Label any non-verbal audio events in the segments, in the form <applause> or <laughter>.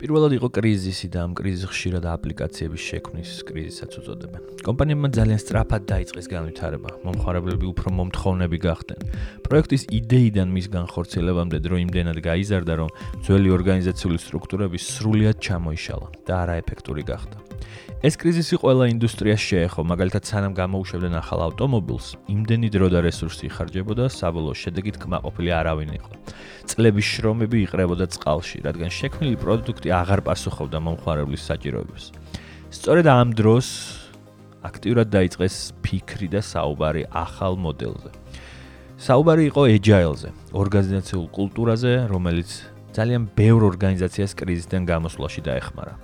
პირველად იყო კრიზისი და ამ კრიზისს ხშირად აპლიკაციების შექმნის კრიზისაც უწოდებენ. კომპანიებმა ძალიან სწრაფად დაიწყეს განვითარება, მომხმარებლები უფრო მომთხოვნები გახდნენ. პროექტის იდეიდან მის განხორციელებამდე დრო იმდენად გაიზარდა, რომ ძველი ორგანიზაციული სტრუქტურები სრულად ჩამოიშალა და არაეფექტური გახდა. ეს კრიზისი ყველა ინდუსტრიას შეეხო, მაგალითად, სანამ გამოუშვებდნენ ახალ ავტომობილს, იმდენი დრო და რესურსი იხარჯებოდა, საბოლოო შედეგით კმაყოფილი არავინ იყო. წლების შრომები იყრებოდა წყალში, რადგან შექმნილი პროდუქტი აღარ პასუხობდა მომხმარებლის საჭიროებებს. სწორედ ამ დროს აქტიურად დაიწყეს ფიქრი და საუბარი ახალ მოდელზე. საუბარი იყო agile-ზე, ორგანიზაციულ კულტურაზე, რომელიც ძალიან ბევრ ორგანიზაციას კრიზისიდან გამოსვლაში დაეხმარა.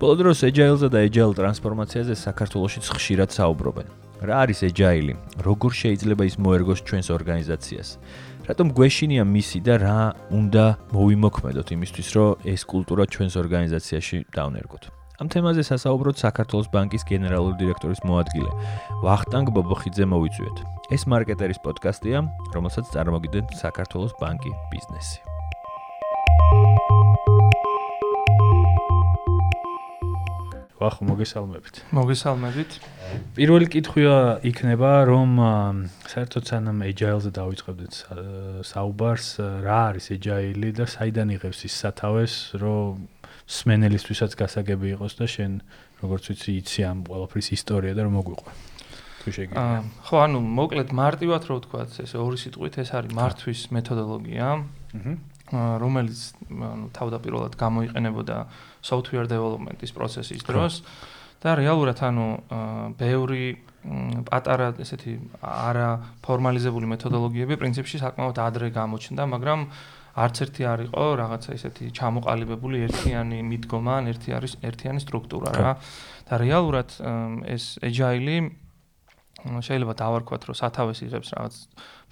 ბოლო დროს agile-ზე და agile ტრანსფორმაციაზე საქართველოსიც ხშირად საუბრობენ. რა არის agile? როგორ შეიძლება ის მოერგოს ჩვენს ორგანიზაციას? რატომ გვეშინია მისი და რა უნდა მოვიმოქმედოთ იმისთვის, რომ ეს კულტურა ჩვენს ორგანიზაციაში დავნერგოთ. ამ თემაზე სასაუბროთ საქართველოს ბანკის გენერალური დირექტორის მოადგილე ვახტანგ ბობოხიძე მოვიწვიეთ. ეს მარკეტერის პოდკასტია, რომელსაც წარმოგიდგენთ საქართველოს ბანკი ბიზნესი. ვახ მოგესალმებით. მოგესალმებით. პირველი კითხვია იქნება, რომ საერთოდ სანამ agile-ზე დავიწყებდეთ საუბარს, რა არის agile და საიდან იღებს ის სათავეს, რომ სმენელისთვისაც გასაგები იყოს და შენ როგორც ვიცი, იცი ამ ყველაფრის ისტორია და რომ მოგვიყვა. თუ შეგიძლია. ხო, ანუ მოკლედ მარტივად რო ვთქვა, ეს ორი სიტყვით ეს არის მართვის მეთოდოლოგია. აჰა. რომელიც ანუ თავდაპირველად გამოიყენებოდა software development-ის პროცესის დროს და რეალურად ანუ ბევრი პატარა ესეთი არა ფორმალიზებული მეთოდოლოგიები პრინციპში საკმაოდ ადრე გამოჩნდა, მაგრამ არც ერთი არ იყო რაღაცა ესეთი ჩამოყალიბებული ერთიანი მიდგომა ან ერთი არის ერთიანი სტრუქტურა რა. და რეალურად ეს agile შეიძლება დავარქვათ, რომ სათავეს იღებს რაღაც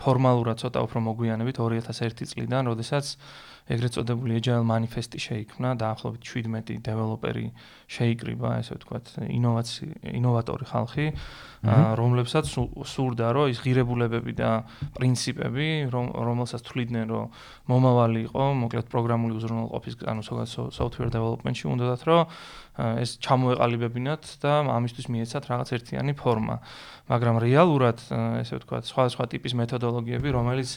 ფორმალურად ცოტა უფრო მოგვიანებით 2001 წლიდან, როდესაც ეგრეთ წოდებული agile manifest-ი შეიქმნა, დაახლოებით 17 დეველოპერი შეიკრიბა, ესე ვთქვათ, ინოვაცი ინოვატორი ხალხი, რომლებსაც სურდა, რომ ის ღირებულებები და პრინციპები, რომელსაც თვლიდნენ, რომ მომავალი იყო, მოკლედ პროგრამული უზრუნველყოფის, ანუ software development-ში უნდათ, რომ ეს ჩამოეყალიბებინათ და ამისთვის მიეცათ რაღაც ერთიანი ფორმა. მაგრამ რეალურად, ესე ვთქვათ, სხვადასხვა ტიპის მეთოდოლოგიები, რომელიც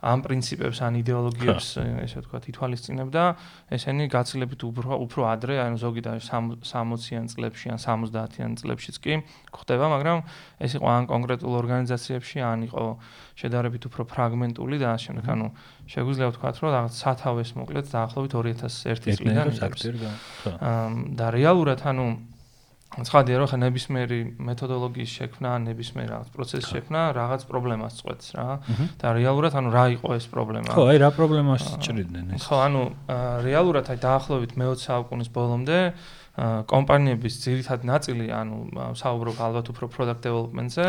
ამ პრინციპებს ან იდეოლოგიებს ესე ვთქვათ ითვალისწინებდა. ესენი გაცილებით უფრო უფრო ადრე ანუ ზოგი და 60-იან წლებში ან 70-იან წლებშიც კი ხდება მაგრამ ეს იყო ან კონკრეტულ ორგანიზაციებში ან იყო შედარებით უფრო ფრაგმენტული და ამ შემდეგ. ანუ შეგვიძლია ვთქვათ რომ რაღაც სათავეს მოკლედ დაახლოებით 2001 წლიდან და რეალურად ანუ ცხადია რომ ხა ნებისმიერი მეთოდოლოგიის შექმნა, ნებისმიერ რაღაც პროცესის შექმნა რაღაც პრობლემას წყვეტს რა. და რეალურად ანუ რა იყო ეს პრობლემა? ხო, აი რა პრობლემას ჭრიდნენ ეს? ხო, ანუ რეალურად აი დაახლოებით მე-20 საუკუნის ბოლომდე კომპანიების ძირითადი ნაწილი, ანუ საუბრობ ალბათ უფრო product development-ზე,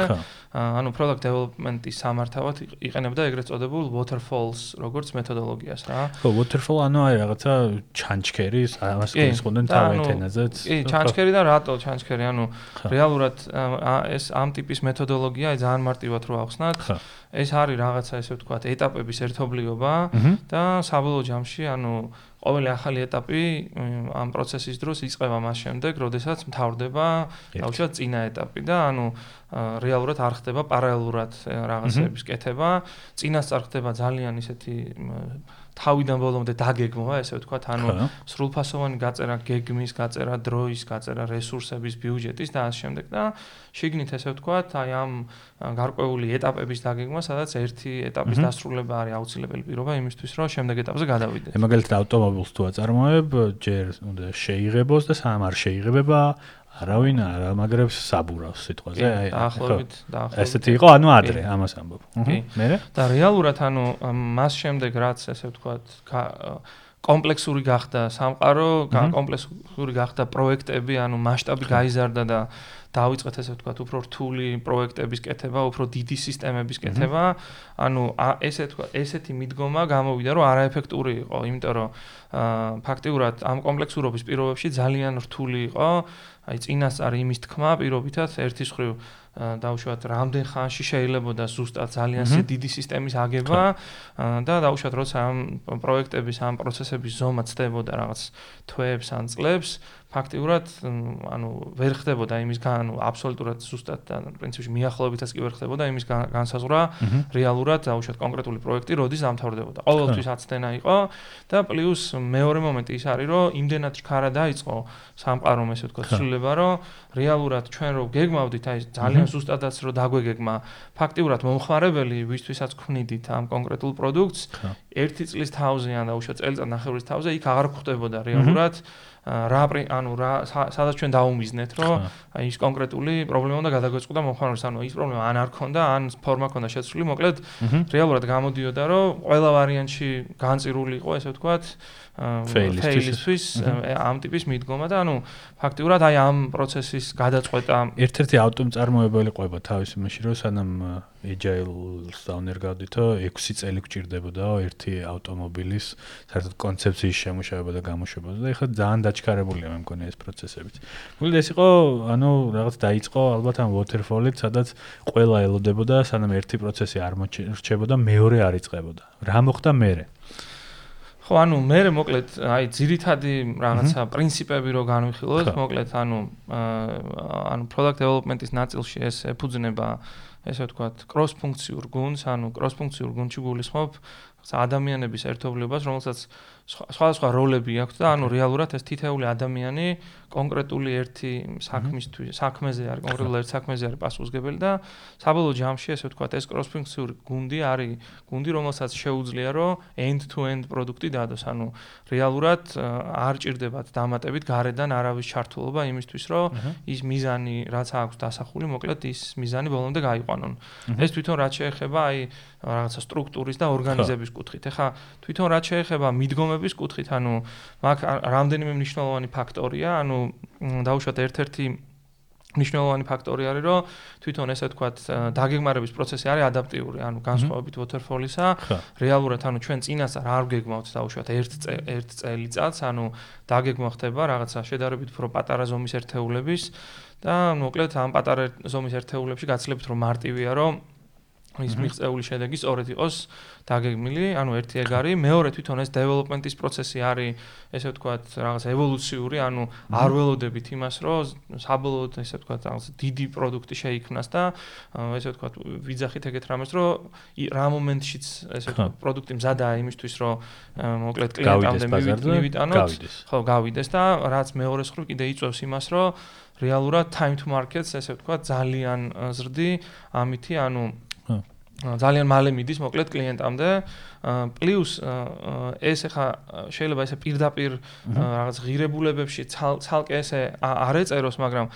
ანუ product development-ის სამართავად იყენებდა ეგრეთ წოდებულ waterfalls როგორც მეთოდოლოგიას რა. ხო, waterfall ანუ აი რაღაცა ჩანჩქერი, ამას გულისხმობენ თავეთ ენაზეც. კი, ჩანჩქერი და რატო ჩანჩქერი? ანუ რეალურად ეს ამ ტიპის მეთოდოლოგია ძალიან მარტივად რო ახსნათ, ეს არის რაღაცა ესე ვთქვათ, ეტაპების ერთობლიობა და საბოლოო ჯამში, ანუ ყოველი ახალი ეტაპი ამ პროცესის დროს იწყება მას შემდეგ, როდესაც მთავრდება დაუშვათ წინა ეტაპი და ანუ რეალურად არ ხდება პარალელურად რაღაცების კეთება, წინასწარ ხდება ძალიან ისეთი თავიდან ბოლომდე დაგეგმვა, ესე ვთქვათ, ანუ სრულფასოვანი გაწერა გეგმის, გაწერა დროის, გაწერა რესურსების, ბიუჯეტის და ამ შემდეგ. და შიგნით ესე ვთქვათ, აი ამ გარკვეული ეტაპების დაგეგმა, სადაც ერთი ეტაპის დასრულება არის აუცილებელი პირობა იმისთვის, რომ შემდეგ ეტაპზე გადავიდეთ. მაგალითად ავტომობილს თუ აწარმოებ, ჯერ უნდა შეიღებოს და სამ არ შეიღება, არავინ არ ამაგრებს საბურავს სიტყვაზე აი ახლობით დაახლოებით ესეთი იყო ანუ ადრე ამას ამბობ. მე? და რეალურად ანუ მას შემდეგ რაც ესე ვთქვათ კომპლექსური გახდა სამყარო კომპლექსური გახდა პროექტები ანუ მასშტაბი გაიზარდა და დავიწყეთ ესე ვთქვათ უფრო რთული პროექტების კეთება, უფრო დიდი სისტემების კეთება. ანუ ესე ვთქვათ, ესეთი მიდგომა გამოვიდა, რომ არაეფექტური იყო, იმიტომ რომ ფაქტიურად ამ კომპლექსურობის პირობებში ძალიან რთული იყო. აი წინასწარ იმის თქმა პირობითაც ერთის ხრივ დაუშვათ რამდენ ხანში შეიძლება ზუსტად ძალიან დიდი სისტემის აგება და დაუშვათ როცა ამ პროექტების ამ პროცესების ზომა ცდებოდა რაღაც თვეებს ან წლებს ფაქტიურად ანუ ვერ ხდებოდა იმის ანუ აბსოლუტურად ზუსტად და პრინციპში მიახლოებითაც კი ვერ ხდებოდა იმის განსაზღვრა რეალურად დაუშვათ კონკრეტული პროექტი როდის დამთავრდებოდა. ყოველთვის აცდენა იყო და პლუს მეორე მომენტი ის არის რომ იმდენად ჩქარა დაიწყო სამყარომ ესე ვთქვათ ცვლილება რომ რეალურად ჩვენ რო გეგმავდით აი ძალიან ზუსტადაც რო დაგვეგეგმა ფაქტიურად მომხმარებელი ვისთვისაც ქმნიდით ამ კონკრეტულ პროდუქტს ერთი წლის თავზე ან დაუშვათ წელიწად ნახევრის თავზე იქ აღარ გვხვდებოდა რეალურად რა ანუ რა სადაც ჩვენ დაუმიზნეთ რომ აი ის კონკრეტული პრობლემა უნდა გადაგვეწყდა მომხმარებელს ანუ ის პრობლემა ან არ ქონდა ან ფორმა ქონდა შეცვლილი მოკლედ რეალურად გამოდიოდა რომ ყველა ვარიანტში განწირული იყო ესე ვთქვათ ფეილისთვის ამ ტიპის მიდგომა და ანუ ფაქტიურად აი ამ პროცესის გადაწყვეტა ერთ-ერთი ავტომწარმოებელი ყვება თავის იმაში რომ სანამ agile-ს დაუნერგავდითო 6 წელი გჭირდებოდა ერთი ავტომობილის საერთოდ კონცეფციის შემუშავება და გამოშვება და ეხლა ძალიან დაჩქარებულია მე მგონი ეს პროცესებიც. მოკლედ ეს იყო ანუ რაღაც დაიწყო ალბათ ამ waterfall-ით სადაც ყველა ელოდებოდა სანამ ერთი პროცესი არ მოჩერჩებოდა მეორე არ იწყებოდა. რა მოხდა მერე? ხო, ანუ მე მოკლედ აი ძირითადი რაღაცა პრინციპები რო განვიხილოთ, მოკლედ ანუ ანუ product development-ის ნაწილში ეს ეფუძნება ესე ვთქვათ, cross ფუნქციურ გუნდს, ანუ cross ფუნქციურ გუნდში გულისხმობ ადამიანების ერთობლიობას, რომელსაც სხვადასხვა როლები აქვს და ანუ რეალურად ეს თითეული ადამიანი კონკრეტული ერთი საქმისთვის საქმეზე არის კონკრეტულ ერთ საქმეზე არის პასუხისგებელი და საბოლოო ჯამში ესე ვთქვათ ეს კროსფუნქციური გუნდი არის გუნდი რომელსაც შეუძლია რომ end to end პროდუქტი დადოს. ანუ რეალურად არ ჭირდებათ დამატებით გარედან არავის ჩართულობა იმისთვის რომ ის მიზანი რაც აქვს დასახული მოკლედ ის მიზანი ბოლომდე გაიყვანონ. ეს თვითონ რაც შეეხება აი რაღაცა სტრუქტურის და ორგანიზების კუთხით. ეხა თვითონ რაც შეეხება მიდგომების კუთხით, ანუ მაგ რამდენიმე მნიშვნელოვანი ფაქტორია, ანუ დაუშვათ ერთ-ერთი მნიშვნელოვანი ფაქტორი არის, რომ თვითონ ესე ვთქვათ, დაგეგმარების პროცესი არის ადაპტიური, ანუ განსხვავებით waterfall-ისა, რეალურად ანუ ჩვენ წინასწარ არ გეგმავთ დაუშვათ ერთ ერთ წელიწადს, ანუ დაგეგმა ხდება რაღაცა შედარებით უფრო პატარა ზომის ერთეულების და მოკლედ ამ პატარა ზომის ერთეულებში გაცლებთ რომ მარტივია, რომ ის მიღწეული შედეგი სწორედ იყოს დაგეგმილი, ანუ ერთი ეგ არის, მეორე თვითონ ეს დეველოპმენტის პროცესი არის, ესე ვთქვათ, რაღაც ევოლუციური, ანუ არ ველოდებით იმას, რომ საბოლოოდ ესე ვთქვათ, რაღაც დიდი პროდუქტი შეიქმნას და ესე ვთქვათ, ვიძახით ეგეთ რამეს, რომ რა მომენტშიც <laughs> ესე ვთქვათ, პროდუქტი მზადაა იმისთვის, რომ მოკლედ კლიენტამდე მივიტანოთ, ხო, გავიდეს და რაც მეორე მხრივ კიდე იწევს იმას, რომ რეალურად time to markets ესე ვთქვათ, ძალიან ზრდი, ამითი, ანუ ძალიან მალე მიდის მოკლედ კლიენტამდე. პლუს ეს ახლა შეიძლება ესე პირდაპირ რაღაც ღირებულებებში ცალკე ესე არ ეწეროს, მაგრამ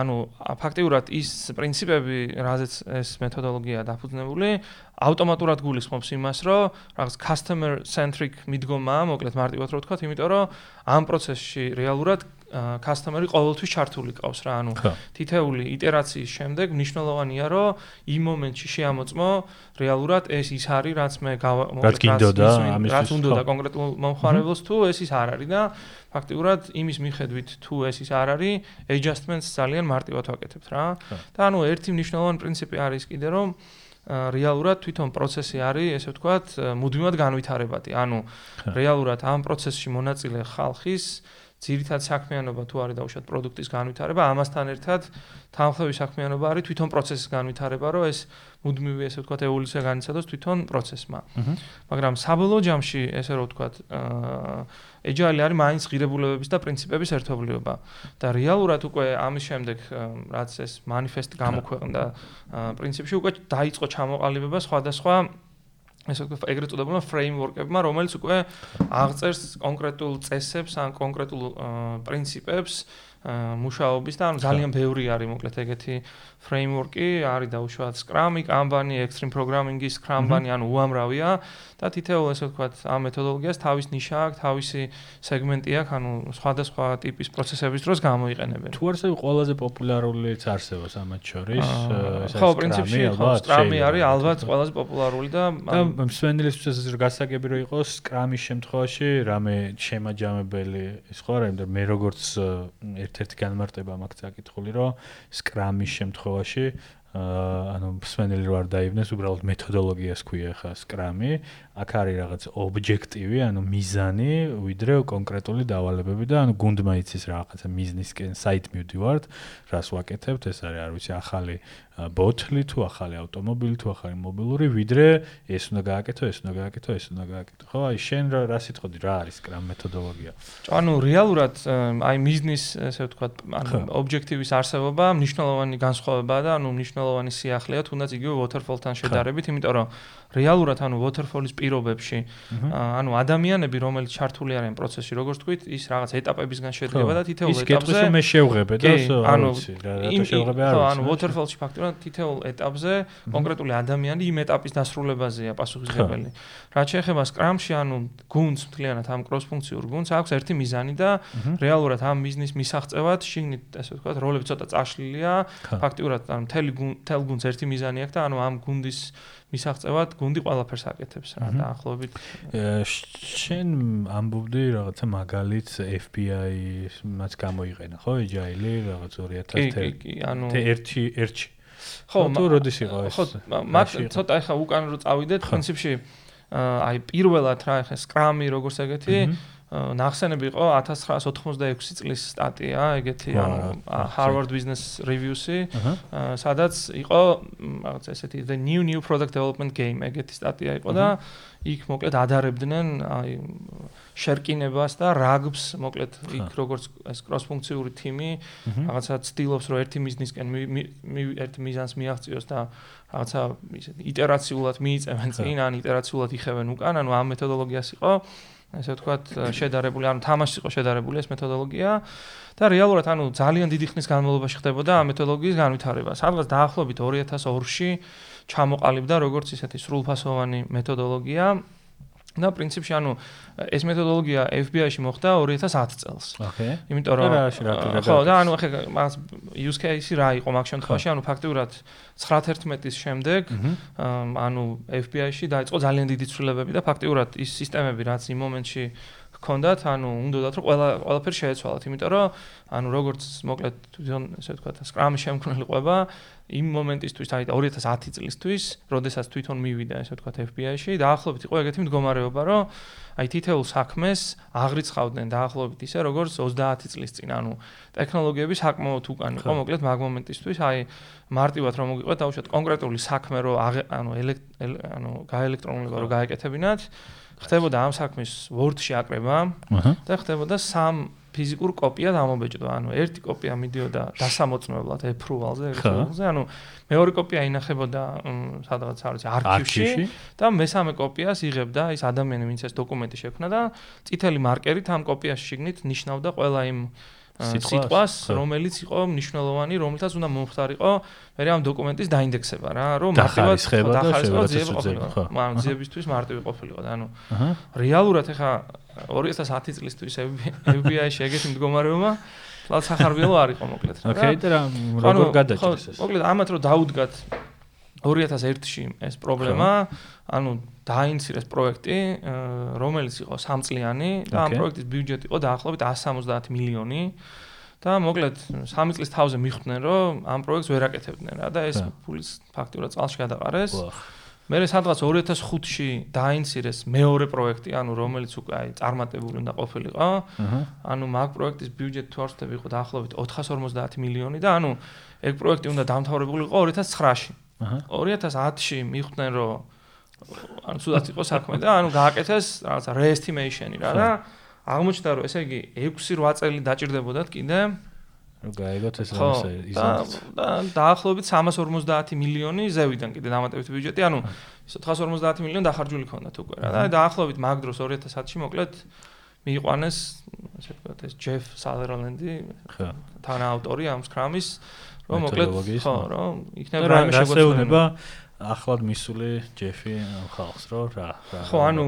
ანუ ფაქტიურად ის პრინციპები, რაზეც ეს მეთოდოლოგია დაფუძნებული, ავტომატურად გულისხმობს იმას, რომ რაღაც customer centric მიდგომაა, მოკლედ მარტივად რო ვთქვა, იმიტომ რომ ამ პროცესში რეალურად customer-ი ყოველთვის ჩართული ყავს რა, ანუ თითეული იტერაციის შემდეგ მნიშვნელოვანია, რომ იმ მომენტში შეამოწმო რეალურად ეს ის არის, რაც მე რაც გინდოდა ამისთვის, რაც უნდა კონკრეტულ მომხმარებელს თუ ეს ის არ არის და ფაქტიურად იმის მიხედვით თუ ეს ის არ არის, adjustments ძალიან მარტივად ვაკეთებთ რა. და ანუ ერთი მნიშვნელოვანი პრინციპი არის კიდე რომ რეალურად თვითონ პროცესი არის, ესე ვთქვათ, მუდმივად განვითარებადი. ანუ რეალურად ამ პროცესში მონაწილე ხალხის ძირითად საქმიანობა თუ არის დაუშვათ პროდუქტის განვითარება, ამასთან ერთად თანხლების საქმიანობა არის თვითონ პროცესის განვითარება, რომ ეს მუდმივი ესე ვთქვათ ევოლუცია განიცადოს თვითონ პროცესმა. მაგრამ საბოლოო ჯამში ესე რომ ვთქვათ, ეჯაილი არის მაინც ღირებულებების და პრინციპების ერთობლიობა. და რეალურად უკვე ამის შემდეგ რაც ეს манифест გამოქვეყნდა პრინციპში უკვე დაიწყო ჩამოყალიბება სხვადასხვა ესე ვთქვათ, ეგრეთ წოდებულმა ფრეიმვორკებმა, რომელიც უკვე აღწერს კონკრეტულ წესებს ან კონკრეტულ პრინციპებს მუშაობის და ანუ ძალიან ბევრი არის მოკლედ ეგეთი ფრეიმვორკი, არის დაუშვათ Scrum-ი, Kanban-ი, Extreme Programming-ი, Scrum-ბანი, ანუ უამრავია. და თითოეულ ესე ვთქვათ ამ მეთოდოლოგიას თავის ნიშა აქვს, თავისი სეგმენტი აქვს, ანუ სხვადასხვა ტიპის პროცესების დროს გამოიყენებენ. თუ არსებობს ყველაზე პოპულარულიც არსებობს ამათ შორის, ეს ხო, პრინციპში ხო, Scrum-ი არის ალბათ ყველაზე პოპულარული და მსვენელისთვის ეს გასაგები რო იყოს Scrum-ის შემთხვევაში, რამე შემაჯამებელი ის ხო არა, იმიტომ მე როგორც ერთ-ერთი განმარტება მაქვს აკითხული, რომ Scrum-ის შემთხვევაში ანუ სვენელი რო არ დაიბნეს, უბრალოდ მეთოდოლოგიას ქვია ხა სკრამი, აქ არის რაღაც ობიექტივი, ანუ მიზანი, ვიდრე კონკრეტული დავალებები და ანუ გუნდმა იცის რაღაცა მიზნისკენ საით მივდივართ, რას ვაკეთებთ, ეს არის არ ვიცი ახალი ბოთლი თუ ახალი ავტომობილი თუ ახალი მობილური, ვიდრე ეს უნდა გააკეთო, ეს უნდა გააკეთო, ეს უნდა გააკეთო. ხო, აი შენ რა რა სიტყვი რა არის სკრამ მეთოდოლოგია? ანუ რეალურად აი მიზნის ესე ვთქვათ, ანუ ობიექტივის არსებობა მნიშვნელოვანი განსხვავებაა და ანუ მნიშვნელოვანი სიახლეა, თუნდაც იგივე waterfall-თან შედარებით, იმიტომ რომ რეალურად ანუ waterfall-ის პირობებში ანუ ადამიანები რომელიც ჩართული არიან პროცესში როგორც თქვით ის რაღაც ეტაპებისგან შედგება და თითოეულ ეტაპზე ის კეთებს რომ მე შევღებე და ანუ რა შევღებე არის ანუ waterfall-ში ფაქტობრივად თითოეულ ეტაპზე კონკრეტული ადამიანი იმ ეტაპის დასრულებაზეა პასუხისმგებელი. რაც შეეხება scrum-ში ანუ გუნდს მთლიანად ამ კროს-ფუნქციურ გუნდს აქვს ერთი მიზანი და რეალურად ამ მიზნის მისაღწევად შიგნით ესე ვთქვათ როლები ცოტა წაშლილია. ფაქტობრივად ანუ მთელი გუნდს ერთი მიზანი აქვს და ანუ ამ გუნდის მისაღწევად გუნდი ყველაფერს აკეთებს რა დაახლოებით. შენ ამბობდი რაღაცა მაგალით FBI მას გამოიყენა ხო? Agile რაღაც 2000 კი კი ანუ ერთი ერთი. ხო თუ როდის იყო ეს? ხო მაგ ცოტა ახლა უკან რო წავიდეთ პრინციპში აი პირველად რა ახლა scrum-ი როგორც ეგეთი ნახსენები იყო 1986 წლის სტატია, ეგეთი ანუ Harvard Business Reviews-ი, სადაც იყო რაღაც ესეთი the new new product development game, ეგეთი სტატია იყო და იქ მოკლედ ადარებდნენ აი შერკინებას და რაგბს, მოკლედ იქ როგორც ეს კროს-ფუნქციური თიმი რაღაცა ცდილობს რომ ერთი მიზნისკენ ერთი მიზანს მიაღწიოს და რაღაცა ისეთი იტერაციულად მიიწევენ წინ, ან იტერაციულად იხევენ უკან, ანუ ამ მეთოდოლოგიას იყო ესე ვთქვათ, შედარებული, ანუ თამაში იყო შედარებული ეს მეთოდოლოგია და რეალურად ანუ ძალიან დიდი ხნის განმავლობაში ხდებოდა ამ მეთოდოლოგიის განვითარება. სადღაც დაახლოებით 2002-ში ჩამოყალიბდა როგორც ისეთი სრულფასოვანი მეთოდოლოგია და პრინციპში ანუ ეს მეთოდოლოგია FBI-ში მოხდა 2010 წელს. ოკეი. იმიტომ რომ ხო და ანუ ახლა მას use case-ი რა იყო მაგ შემთხვევაში? ანუ ფაქტიურად 911-ის შემდეგ ანუ FBI-ში დაიწყო ძალიან დიდი ცვლილებები და ფაქტიურად ის სისტემები რაც იმ მომენტში გქონდათ, ანუ უნდათ რომ ყველა ყველაფერი შეეცვალათ, იმიტომ რომ ანუ როგორც მოკლედ თვითონ ესე ვთქვათ, სკრამ შემქმნელი ყובה იმ მომენტისთვის, აი 2010 წლისთვის, როდესაც თვითონ მივიდა ესე ვთქვათ FBI-ში, დაახლოებით იყო ეგეთი მდგომარეობა, რომ აი თითოეულ საქმეს აღრიცხავდნენ დაახლოებით ისე, როგორც 30 წლის წინ, ანუ ტექნოლოგიები საკმაოდ უკან იყო, მოკლედ მაგ მომენტისთვის, აი მარტივად რომ მოგიყვეთ, დაუშვათ კონკრეტული საქმე რომ ანუ ანუ გაელექტრონულობა რომ გაეკეთებინათ, ხდებოდა ამ საქმის Word-ში აკრება და ხდებოდა სამ ფიზიკურ კოპია დამობეჭდვა. ანუ ერთი კოპია მიდიოდა დასამოწმებლად approval-ზე, approval-ზე, ანუ მეორე კოპია ინახებოდა სადღაც არის არქივში და მესამე კოპიას იღებდა ის ადამიანი, ვინც ეს დოკუმენტი შექმნა და წითელი მარკერით ამ კოპიაში შიგნით ნიშნავდა ყველა იმ სიტყვას, რომელიც იყო მნიშვნელოვანი, რომელთაც უნდა მომხდარიყო მე ამ დოკუმენტის დაინდექსება რა, რომ მარტივად ხება ძიები ყოფილიყო. ანუ ძიებისთვის მარტივი ყოფილიყო და ანუ რეალურად ეხა 2010 წლისთვის FBI-ში ეგეთი მდგომარეობა ლაც ახარბიელო არ იყო მოკლედ რა. ოკეი და რა როგორ გადაჭრეს ეს? მოკლედ ამათ რომ დაუდგათ 2001-ში ეს პრობლემა, ანუ დაინცირეს პროექტი, რომელიც იყო სამწლიანი და ამ პროექტის ბიუჯეტი იყო დაახლოებით 170 მილიონი და მოკლედ 3 წლის თავზე მიხვდნენ, რომ ამ პროექტს ვერ აკეთებდნენ რა და ეს ფულის ფაქტურად წალში გადაყარეს. მე სადღაც 2005-ში დაინცირეს მეორე პროექტი, ანუ რომელიც უკვე აი წარმატებული უნდა ყოფილიყო. ანუ მაგ პროექტის ბიუჯეტი თუ არ ვთქვი იყო დაახლოებით 450 მილიონი და ანუ ეგ პროექტი უნდა დამთავრებულიყო 2009-ში. 2010-ში მიხვდნენ რომ ანუ სულაც იყო საქმე და ანუ გააკეთეს რაღაცა re-estimation-ი რა და აღმოჩნდა რომ ესე იგი 6-8 წელი დაჭirdებოდათ კიდე. რომ გაიგოთ ეს რაღაცა იზამთრებს და დაახლოებით 350 მილიონი ზევიდან კიდე დამატებითი ბიუჯეტი ანუ 450 მილიონი დახარჯული ქონდათ უკვე რა და დაახლოებით მაგ დროს 2010-ში მოკლედ მიიყვანეს ასე ვთქვათ ეს ჯეფ სალეროლენდი თანაავტორი ამ სკრამის რომ მოკლედ ხო რომ იქნება რაიმე შეგვეცვლება ახლად მისული ჯეფი ხალხს რო რა რა ხო ანუ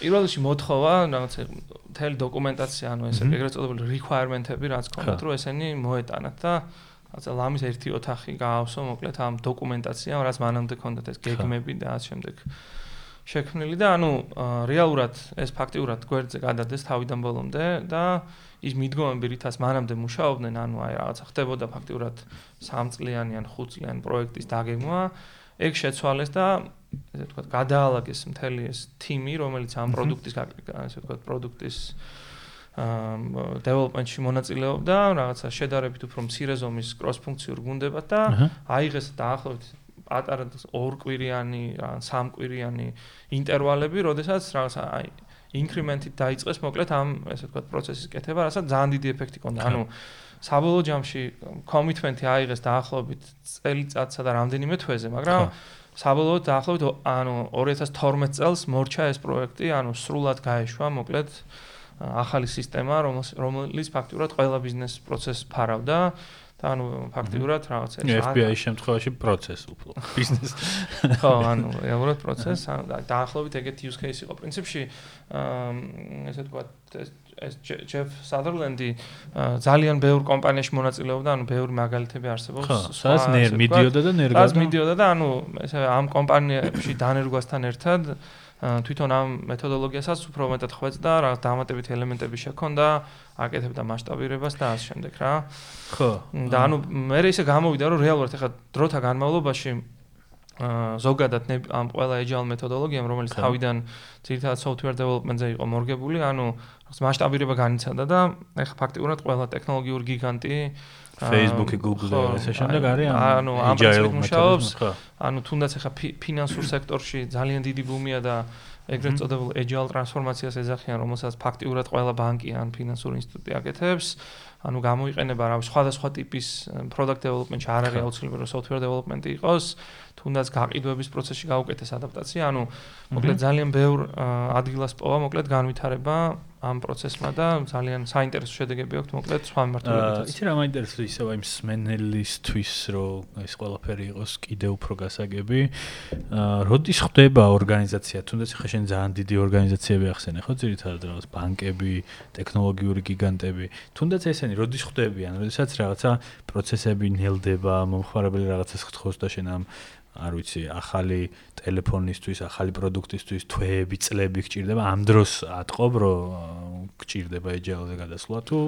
პირველ რიგში მოთხოვა რაღაც მთელი დოკუმენტაცია ანუ ესე ეგრეთ წოდებული requirement-ები რაც ქონდათ რომ ესენი მოეტანათ და რაღაცა ლამის ერთი ოთახი გაავსო მოკლედ ამ დოკუმენტაციამ რაც მანამდე ქონდათ ეს გეგმები და ამ შემდეგ შექმნილი და ანუ რეალურად ეს ფაქტიურად გვერდზე გადადეს თავიდან ბოლომდე და ის მიდგომები რითაც მანამდე მუშაობდნენ, ანუ აი რაღაცა ხდებოდა ფაქტიურად 3 წლიანი ან 5 წლიანი პროექტის დაგეგმა, ეგ შეცვალეს და ესე ვთქვათ, გადაალაგეს მთელი ეს თიმი, რომელიც ამ პროდუქტის ესე ვთქვათ, პროდუქტის აა დეველოპმენტში მონაწილეობდა, რაღაცა შედარებით უფრო მცირე ზომის კროს-ფუნქციურ გუნდებად და აიღეს დაახლოებით პატარა ორკვირიანი, სამკვირიანი ინტერვალები, როდესაც რაღაცა აი ინკრემენტით დაიწყეს მოკლედ ამ ესე ვთქვათ პროცესის კეთება, რასაც ძალიან დიდი ეფექტი ჰქონდა. ანუ საბოლოო ჯამში კომიტმენტი აიღეს დაახლოებით წელიწადსა და რამდენიმე თვეზე, მაგრამ საბოლოოდ დაახლოებით ანუ 2012 წელს მორჩა ეს პროექტი, ანუ სრულად გაეშვა მოკლედ ახალი სისტემა, რომელიც ფაქტურად ყველა ბიზნეს პროცესს ფარავდა. და ანუ ფაქტიურად რაღაც ეს FBI-ის შემთხვევაში პროცესს უფრო ბიზნეს. <laughs> ხო ანუ რეალურად პროცესს დაახლოებით ეგეთი use case იყო. პრინციპში ესე თქვა ეს ჯეფ სადერლენდი ძალიან ბევრ კომპანიაში მონაწილეობდა ანუ ბევრი მაგალითები არსებობს. ხო სადაც ნერ მიდიოდა და ნერ გადას მიდიოდა და ანუ ესე ამ კომპანიაში დანერგვასთან ერთად თვითონ ამ მეთოდოლოგიასაც უფრო მეტად ხვეწდა, რა დამატებითი ელემენტები შექონდა, აკეთებდა მასშტაბირებას და ასე შემდეგ რა. ხო. და ანუ მე ისე გამოვიდა, რომ რეალურად ეხლა დროთა განმავლობაში ზოგადად ამ ყველა agile მეთოდოლოგიამ, რომელიც თავიდან ძირითადად software development-ზე იყო მორგებული, ანუ მასშტაბირება განიცადა და ეხლა ფაქტიურად ყველა ტექნოლოგიური გიგანტი Facebook-ი, Google-ი ესე შემდეგ არის ანუ ამ პრინციპით მუშაობს. ანუ თუნდაც ახლა ფინანსურ სექტორში ძალიან დიდი ბუმია და ეგრეთ წოდებულ agile ტრანსფორმაციას ეძახიან, რომელსაც ფაქტიურად ყველა ბანკი ან ფინანსური ინსტიტუტი აკეთებს. ანუ გამოიყენება რა სხვადასხვა ტიპის product development-ში არ არის აუცილებელი რომ software development-ი იყოს, თუნდაც გაყიდვების პროცესში გაუკეთეს ადაპტაცია, ანუ მოკლედ ძალიან ბევრ ადგილას პოვა, მოკლედ განვითარება ამ პროცესმა და ძალიან საინტერესო შედეგები აქვს მოკლედ სხვა მიმართულებითაც. იცი რა მაინტერესებს ისევ აი მსმენელისთვის რომ ეს ყველაფერი იყოს კიდე უფრო გასაგები. აა როდის ხდება ორგანიზაცია? თუნდაც ხა შენ ძალიან დიდი ორგანიზაციები ახსენე ხო ძირითადად რაღაც ბანკები, ტექნოლოგიური გიგანტები. თუნდაც ესენი როდის ხდებიან? როდესაც რაღაცა პროცესები ნელდება, მომხმარებელი რაღაცას ხთხოვს და შენ ამ არ ვიცი, ახალი ტელეფონისთვის, ახალი პროდუქტისთვის თვეები, წლები გჭირდება. ამ დროს ატყობ, რომ გჭირდება agile-ზე გადასვლა თუ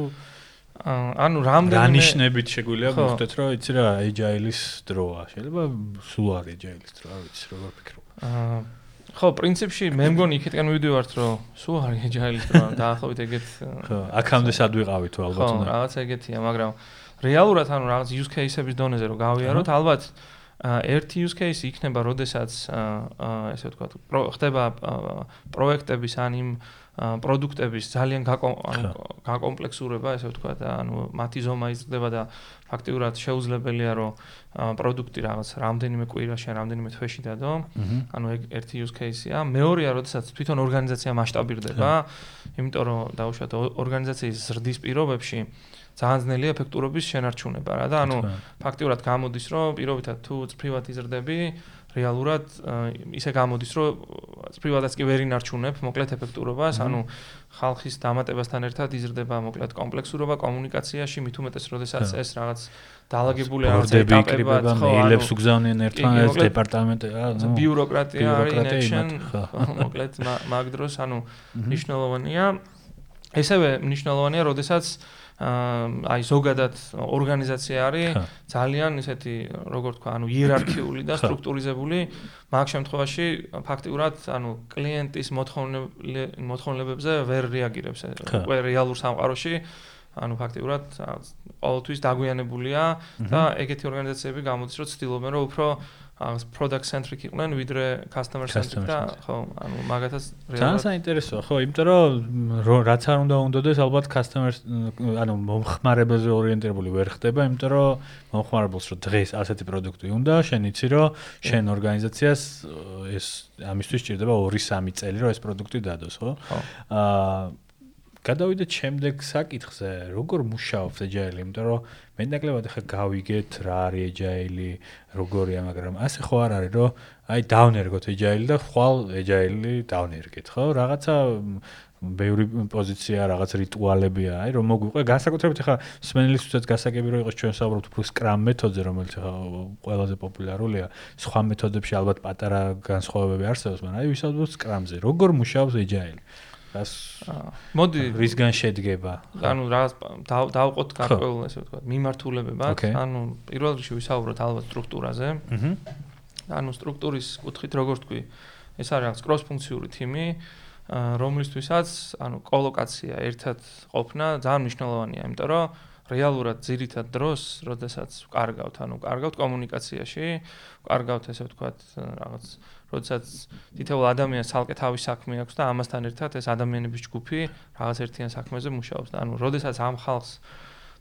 ანუ რამდენიმე რანიშნებით შეგვიძლია გხდეთ, რომ იცი რა, agile-ის დროა. შეიძლება სულ არ agile-ის დრო, არ ვიცი, როგორ ფიქრობ. აა ხო, პრინციპში მე მგონი იქეთკენ მივიდივართ, რომ სულ არ agile-ის დრო, <laughs> დაახლოებით ეგეთ ხო, აქამდე სად ვიყავი თუ ალბათ უნდა. ხო, რაღაც ეგეთია, მაგრამ რეალურად ანუ რაღაც use case-ების დონეზე რომ გავიაროთ, ალბათ ერთი use case იქნება, როდესაც ესე ვთქვათ, ხდება პროექტების ან იმ პროდუქტების ძალიან გაკომპლექსურება, ესე ვთქვათ, ანუ მათი ზომა იზრდება და ფაქტიურად შეუძლებელია, რომ პროდუქტი რაღაც რამდენიმე კვირაში, რამდენიმე თვეში დადო. ანუ ერთი use case-ია. მეორეა, როდესაც თვითონ ორგანიზაცია მასშტაბირდება, იმიტომ რომ დაუშვათ ორგანიზაციის ზრდის პირობებში ძალიან ძნელი ეფექტურობის შენარჩუნება რა. და ანუ ფაქტიურად გამოდის რომ პირობითად თუ წფრივად იზრდები რეალურად ისე გამოდის რომ წფრივადაც კი ვერ ინარჩუნებ მოკლედ ეფექტურობას. ანუ ხალხის დამატებასთან ერთად იზრდება მოკლედ კომპლექსურობა კომუნიკაციაში მით უმეტეს როდესაც ეს რაღაც დაალაგებული არის ეტაპებად ხო აილებს უგზავნიან ერთმანეთს დეპარტამენტი რა ბიუროკრატია არის ინექშენ მოკლედ მაგ დროს ანუ მნიშვნელოვანია. ესევე მნიშვნელოვანია როდესაც აი ზოგადად ორგანიზაცია არის ძალიან ისეთი როგორ თქვა ანუ იერარქიული და სტრუქტურიზებული მაგ შემთხვევაში ფაქტიურად ანუ კლიენტის მოთხოვნებებზე ვერ რეაგირებს უკვე რეალურ სამყაროში. ანუ ფაქტიურად ყოველთვის დაგვიანებულია და ეგეთი ორგანიზაციები გამოდის რომ ცდილობენ რომ უფრო აღს product centric იყვნენ ვიდრე customer centric და ხო ანუ მაგათაც ძალიან საინტერესოა ხო იმიტომ რომ რაც არ უნდა უნდადეს ალბათ customer ანუ მომხმარებელზე ორიენტირებული ვერ ხდება იმიტომ რომ მომხმარებელს რომ დღეს ასეთი პროდუქტი უნდა შენ იცი რომ შენ ორგანიზაციას ეს ამისთვის ჭირდება 2-3 წელი რომ ეს პროდუქტი დადოს ხო. აა გადავიდეთ შემდეგ საკითხზე, როგორ მუშაობს agile, იმიტომ რომ მე ნაკლებად ახლა გავიგეთ რა არის agile, როგორია, მაგრამ ასე ხო არ არის, რომ აი დავნერგოთ agile და ხვალ agile დავნერგეთ, ხო? რაღაცა ბევრი პოზიცია, რაღაც რიტუალებია, აი რომ მოგვიყვე, განსაკუთრებით ხა სმენელისთვისაც გასაგები რომ იყოს ჩვენ საუბრობთ უფრო Scrum მეთოდზე, რომელიც ხა ყველაზე პოპულარულია. სხვა მეთოდებში ალბათ პატარა განსხვავებები არსებობს, მაგრამ აი ვისაუბროთ Scrum-ზე. როგორ მუშაობს Agile? რას მოდი რისგან შედგება? ანუ რა დავყოთ გარკვეულ ესე ვთქვა, მიმართულებებად, ანუ პირველ რიგში ვისაუბროთ ალბათ სტრუქტურაზე. აჰა. ანუ სტრუქტურის კუთხით როგორ თქვი, ეს არის რაღაც კროს-ფუნქციური თიმი, რომლისთვისაც ანუ კოლოკაცია ერთად ყოფნა ძალიან მნიშვნელოვანია, იმიტომ რომ რეალურად ძირითად დროს, როდესაც ვკარგავთ, ანუ ვკარგავთ კომუნიკაციაში, ვკარგავთ ესე ვთქვათ რაღაც, როდესაც თითოეულ ადამიანს ცალკე თავის საქმე აქვს და ამასთან ერთად ეს ადამიანების ჯგუფი რაღაც ერთიან საქმეზე მუშაობს და ანუ როდესაც ამ ხალხს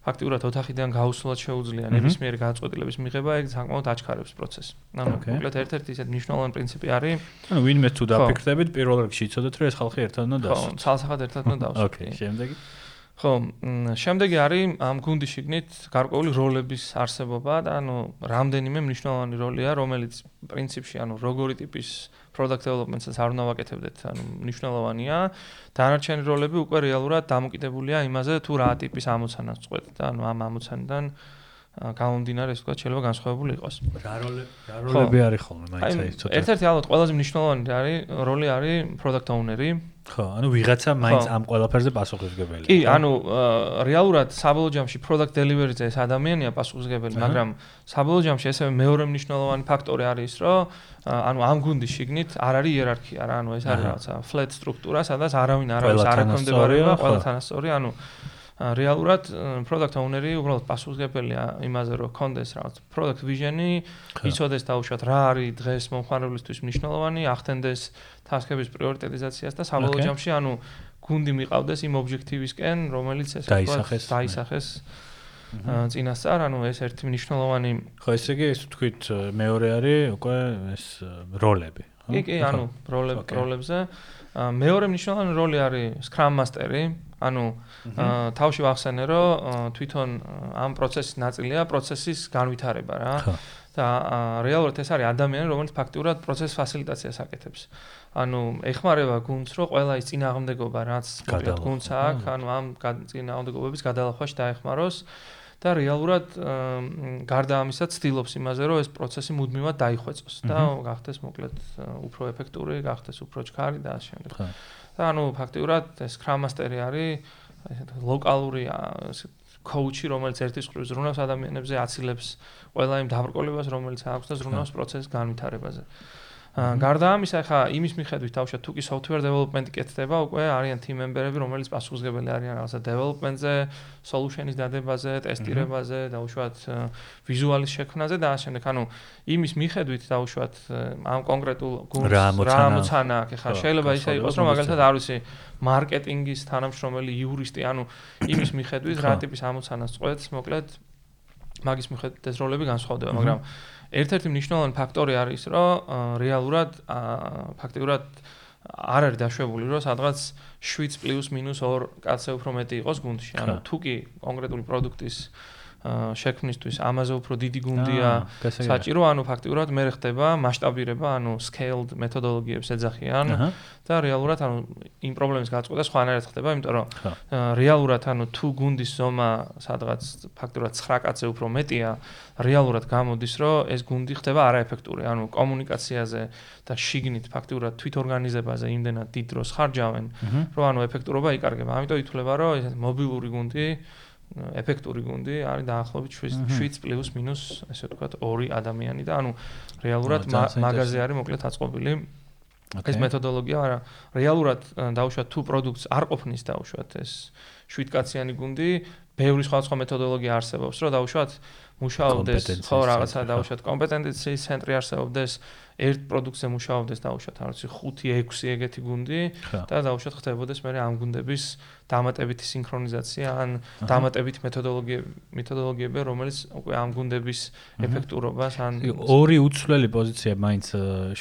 ფაქტიურად ოთახიდან გაუსვლად შეუძლია ნებისმიერი გადაწყვეტილების მიღება, ეგ საკმაოდ აჩქარებს პროცესს. ანუ მოკლედ ერთ-ერთი ისეთ მნიშვნელოვანი პრინციპი არის. ანუ ვინმე თუ დაფიქრდებით, პირველ რიგში იცოდეთ, რომ ეს ხალხი ერთად უნდა დასვათ. ხო, ცალსახად ერთად უნდა <laughs> დასვათ. ოკეი, შემდეგი. ხო, შემდეგი არის ამ გუნდის შიგნით გარკვეული როლების არსებობა და ანუ რამდენიმე მნიშვნელოვანი როლია, რომელიც პრინციპში ანუ როგორი ტიპის product development-ს არ უნდა ვაკეთებდეთ, ანუ მნიშვნელოვანია. დანარჩენი როლები უკვე რეალურად დამოკიდებულია იმაზე, თუ რა ტიპის ამოცანას წყვეთ და ანუ ამ ამოცანიდან გამომდინარე, ეს თქვა, შეიძლება განსხვავებული იყოს. რა როლები, რა როლები არის ხოლმე, მაინც აი ცოტა. ერთ-ერთი ალბათ ყველაზე მნიშვნელოვანი არის როლი არის product owner-ი. ხო, ანუ ვიღაცა მაინც ამ ყველაფერზე პასუხისგებელია. კი, ანუ რეალურად საბოლოო ჯამში product delivery-ზე ეს ადამიანია პასუხისგებელი, მაგრამ საბოლოო ჯამში ესევე მეორე მნიშვნელოვანი ფაქტორი არის, რომ ანუ ამ გუნდის შიგნით არ არის იერარქია რა, ანუ ეს არის რაღაცა flat სტრუქტურა, სადაც არავინ არავის არ აკონდებარება, ყველა თანასწორი, ანუ რეალურად product owner-ი უბრალოდ პასუხისმგებელია იმაზე, რომ კონდეს რაღაც product vision-ი, იცოდეს დაუშვათ რა არის დღეს მომხმარებლისთვის მნიშვნელოვანი, ახდენდეს task-ების პრიორიტეტიზაციას და საბოლოო ჯამში ანუ გუნდი მიყავდეს იმ ობიექტივისკენ, რომელიც ეს დაისახეს. დაისახეს. წინასწარ, ანუ ეს ერთი მნიშვნელოვანი ხო ესე იგი ეს თქვით მეორე არის უკვე ეს როლები, კი, კი, ანუ როლები, როლებზე. მეორე მნიშვნელოვანი როლი არის Scrum Master-ი, ანუ თავში ვახსენე, რომ თვითონ ამ პროცესის ნაწილია პროცესის განვითარება რა. და რეალურად ეს არის ადამიანი, რომელიც ფაქტიურად პროცესის ფასილიტაციას აკეთებს. ანუ ეხმარება გუნდს, რომ ყველა ის წინააღმდეგობა, რაც გუნდს აქვს, ანუ ამ წინააღმდეგობების გადალახვაში დაეხმაროს. და რეალურად გარდა ამისა ცდილობს იმაზე, რომ ეს პროცესი მუდმივად დაიხვეწოს და გახდეს მოკლედ უფრო ეფექტური, გახდეს უფრო ჩქარი და ამ შემდეგ. და ანუ ფაქტიურად ეს Scrum Master-ი არის ესეთ ლოკალური კოუჩი, რომელიც ერთის მხრივ ზრუნავს ადამიანებზე, აცილებს ყველა იმ დაბრკოლებას, რომელიც აქვს და ზრუნავს პროცესის განვითარებაზე. გარდა ამისა, ხა იმის მიხედვით თავშა თუ კი software development-ი კეთდება, უკვე არიან team member-ები, რომელიც პასუხისმგებელი არიან რაღაცა development-ზე, solution-ის დადებაზე, ტესტირებაზე და უშუალოდ ვიზუალის შექმნაზე და ამ შემდეგ, ანუ იმის მიხედვით და უშუალოდ ამ კონკრეტულ გუნდს რა მოცანა აქვს, ხა შეიძლება ისე იყოს, რომ მაგალითად არ ვიცი, მარკეტინგის თანამშრომელი იურისტი, ანუ იმის მიხედვით რა <coughs> ტიპის ამოცანას წყვეტს, მოკლედ მაგის მიხედვით ეს როლები განსხვავდება, მაგრამ ერთ-ერთი მნიშვნელოვანი ფაქტორი არის, რომ რეალურად ფაქტიურად არ არის დაშვებული, რომ სადღაც 7 +-2 კაცზე უფრო მეტი იყოს გუნდში. ანუ თუ კი კონკრეტული პროდუქტის შექმნისთვის. ამაზე უფრო დიდი გუნდია. საჭირო, ანუ ფაქტიურად მე ხდება მასშტაბირება, ანუ scaled მეთოდოლოგიებს ეძახიან და რეალურად ანუ იმ პრობლემის გაწყვეტა სხვანაირად ხდება, იმიტომ რომ რეალურად ანუ თუ გუნდის ზომა სადღაც ფაქტიურად 9 კაცზე უფრო მეტია, რეალურად გამოდის, რომ ეს გუნდი ხდება არაეფექტური, ანუ კომუნიკაციაზე და შიგნით ფაქტიურად თვითორგანიზებაზე იმდენად დიდ დროს ხარჯავენ, რომ ანუ ეფექტურობა იკარგება. ამიტომ ითვლება, რომ ეს მობილური გუნდი ეფექტური გუნდი არის დაახლოებით 7 პლუს მინუს ესე ვთქვათ 2 ადამიანი და ანუ რეალურად მაღაზია არის მოკლედ აწყობილი ეს მეთოდოლოგია არა რეალურად დაუშვათ თუ პროდუქტს არ ყოფნის დაუშვათ ეს 7 კაციანი გუნდი ბევრი სხვადასხვა მეთოდოლოგია არსებობს რომ დაუშვათ მუშაობდეს ხო რაღაცა დაუშვათ კომპეტენციის ცენტრი არსებობდეს ერთ პროდუქტზე მუშაობდეს დაუშვათ არ ვიცი 5-6 ეგეთი გუნდი და დაუშვათ ხდებოდეს მე ამ გუნდების დამატებითი სინქრონიზაცია ან დამატებითი მეთოდოლოგიები მეთოდოლოგიები რომელიც უკვე ამ გუნდების ეფექტურობას ან ორი უცვლელი პოზიცია მაინც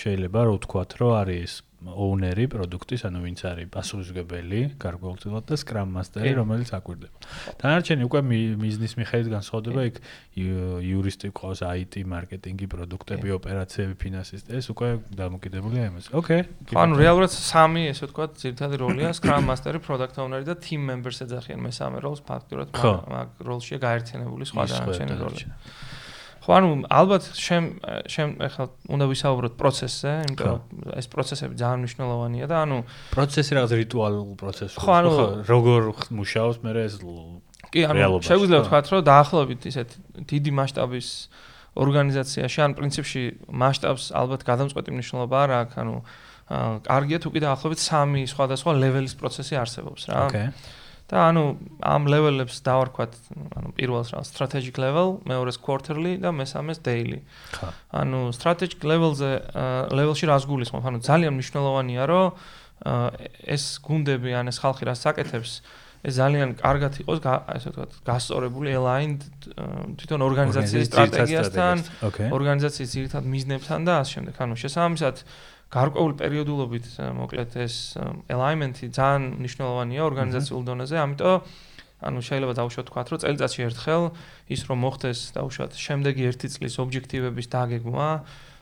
შეიძლება რა ვთქვათ რომ არის ოუნერი პროდუქტის, ანუ ვინც არის პასუხისმგებელი, გარკვეულწილად და Scrum Master-ი, რომელიც აკვირდება. დანარჩენი უკვე ბიზნეს მიხედვით განსხვავდება, იქ იურისტი ყავს, IT, მარკეტინგი, პროდუქტები, ოპერაციები, ფინანსისტი, ეს უკვე დამოკიდებულია იმაზე. ოკეი. ანუ რეალურად სამი, ესე ვთქვათ, ძირითადი როლია <coughs> Scrum Master-ი, Product Owner-ი და Team Members ეძახიან მესამე როლს, ფაქტურად მაგ როლშია გაერთიანებული სხვა დანარჩენი როლი. ხო ანუ ალბათ შემ შემ ახლა უნდა ვისაუბროთ პროცესზე, იმიტომ რომ ეს პროცესები ძალიან მნიშვნელოვანია და ანუ პროცესი რაღაც რიტუალურ პროცესს ხო ანუ როგორ მუშაობს მე ეს კი ანუ შეგვიძლია ვთქვათ რომ დაახლოებით ისეთ დიდი მასშტაბის ორგანიზაციაში ან პრინციპში მასშტაბს ალბათ გადამწყვეტი მნიშვნელობა არ აქვს ანუ კარგია თუ კი დაახლოებით სამი სხვადასხვა ლეველის პროცესი არსებობს რა. ოკეი და ანუ ამ level-ებს დავარქვათ, ანუ პირველს რა strategic level, მეორეს quarterly და მესამეს daily. ხა. ანუ strategic level-ზე level-ში რას გულისხმობ? ანუ ძალიან მნიშვნელოვანია, რომ ეს გუნდები ან ეს ხალხი რას აკეთებს, ეს ძალიან კარგად იყოს, ასე ვთქვათ, გასწორებული aligned თვითონ ორგანიზაციის სტრატეგიასთან, ორგანიზაციის ძირითად მიზნებთან და ასე შემდეგ. ანუ შესაბამისად გარკვეული პერიოდულობით მოკლედ ეს alignment-ი ძალიან მნიშვნელოვანია ორგანიზაციულ დონეზე, ამიტომ ანუ შეიძლება დავუშვათ თქვა, რომ წელიწადში ერთხელ ის რომ მოხდეს დავუშვათ შემდეგი ერთი წლის ობიექტივების დაგეგმა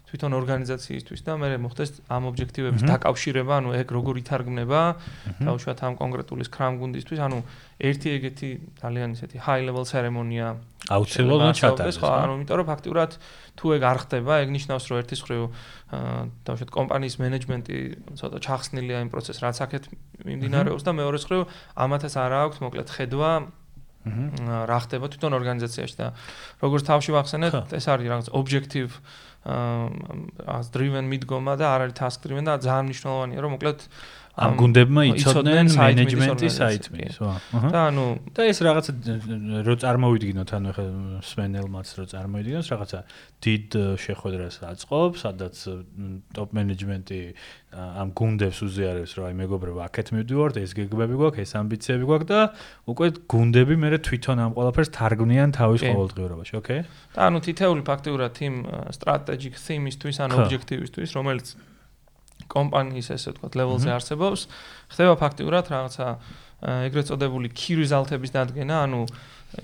თვითონ ორგანიზაციისთვის და მე მოხდეს ამ ობიექტივების დაკავშირება, ანუ ეგ როგორ ითარგმნება დავუშვათ ამ კონკრეტული Scrum გუნდისთვის, ანუ ერთი ეგეთი ძალიან ისეთი high level ცერემონია აუცილებლად ჩატარდეს, ხო? ანუ იმიტომ რომ ფაქტურად თუ ეგ არ ხდება, ეგ ნიშნავს რომ ერთის ხრივ დავუშვათ კომპანიის მენეჯმენტი ცოტა ჩახსნილია იმ პროცესს, რაც აქეთ მიმდინარეობს და მეორე ხრივ ამათაც არ აქვს მოკლედ ხედვა რა ხდება თვითონ ორგანიზაციაში და როგორც თავში ვახსენეთ, ეს არის რაღაც objective აა driven მიდგომა და არ არის task driven და ძალიან მნიშვნელოვანია რომ მოკლედ ამ გუნდებმა იცოდნენ მენეჯმენტის საიტმის, ხო? და ანუ და ეს რაღაცა რო წარმოვიდგინოთ, ანუ ხა სმენელმაც რო წარმოვიდგინოთ, რაღაცა დიდ შეხვედრას აწყობს, სადაც ტოპ მენეჯმენტი ამ გუნდებს უზიარებს, რომ აი მეგობრებო, აქეთ მივდივართ, ეს გეგმები გვაქვს, ეს ამბიციები გვაქვს და უკვე გუნდები მე თვითონ ამ ყველაფერს თარგმნიან თავის ყოველდღიურობაში, ოკეი? და ანუ თითეული ფაქტიურად იმ strategic theme-ისთვის ან objective-ისთვის, რომელიც კომპანიის ესე ვთქვათ level-ზე არსებობს, ხდება ფაქტიურად რაღაცა ეგრეთ წოდებული key result-ების დადგენა, ანუ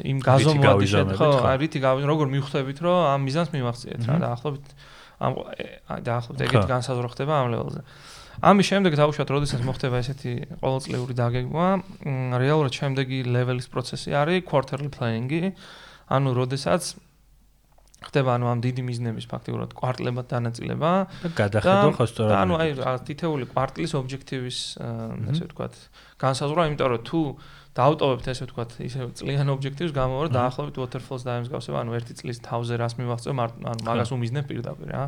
იმ გაზომვადის ხო, აი რითი როგორ მივხვდებით, რომ ამ მიზანს მივახციეთ რა, დაახლოებით ამ დაახლოებით ეგეთი განსაზღვრა ხდება ამ level-ზე. ამის შემდეგ დავუშვათ, როდესაც მოხდება ესეთი ყოველწლიური დაგეგმა, რეალურად შემდეგი level-ის პროცესი არის quarterly planning-ი, ანუ როდესაც ხდება ანუ ამ დიდი მიზნების ფაქტიურად კვარტლებად დანაწილება და გადახედო ხო სწორად ანუ აი თითეული კვარტლის ობიექტივის ასე ვთქვათ განსაზღვრა იმიტომ რომ თუ დაავტოვებთ ესე ვთქვათ ისე წლიან ობიექტივს გამოვა რომ დაახლოებით waterfalls დაემსგავსება ანუ ერთი წლის თავზე რას მივახცევ ანუ მაგას უმიზნებ პირდაპირ რა.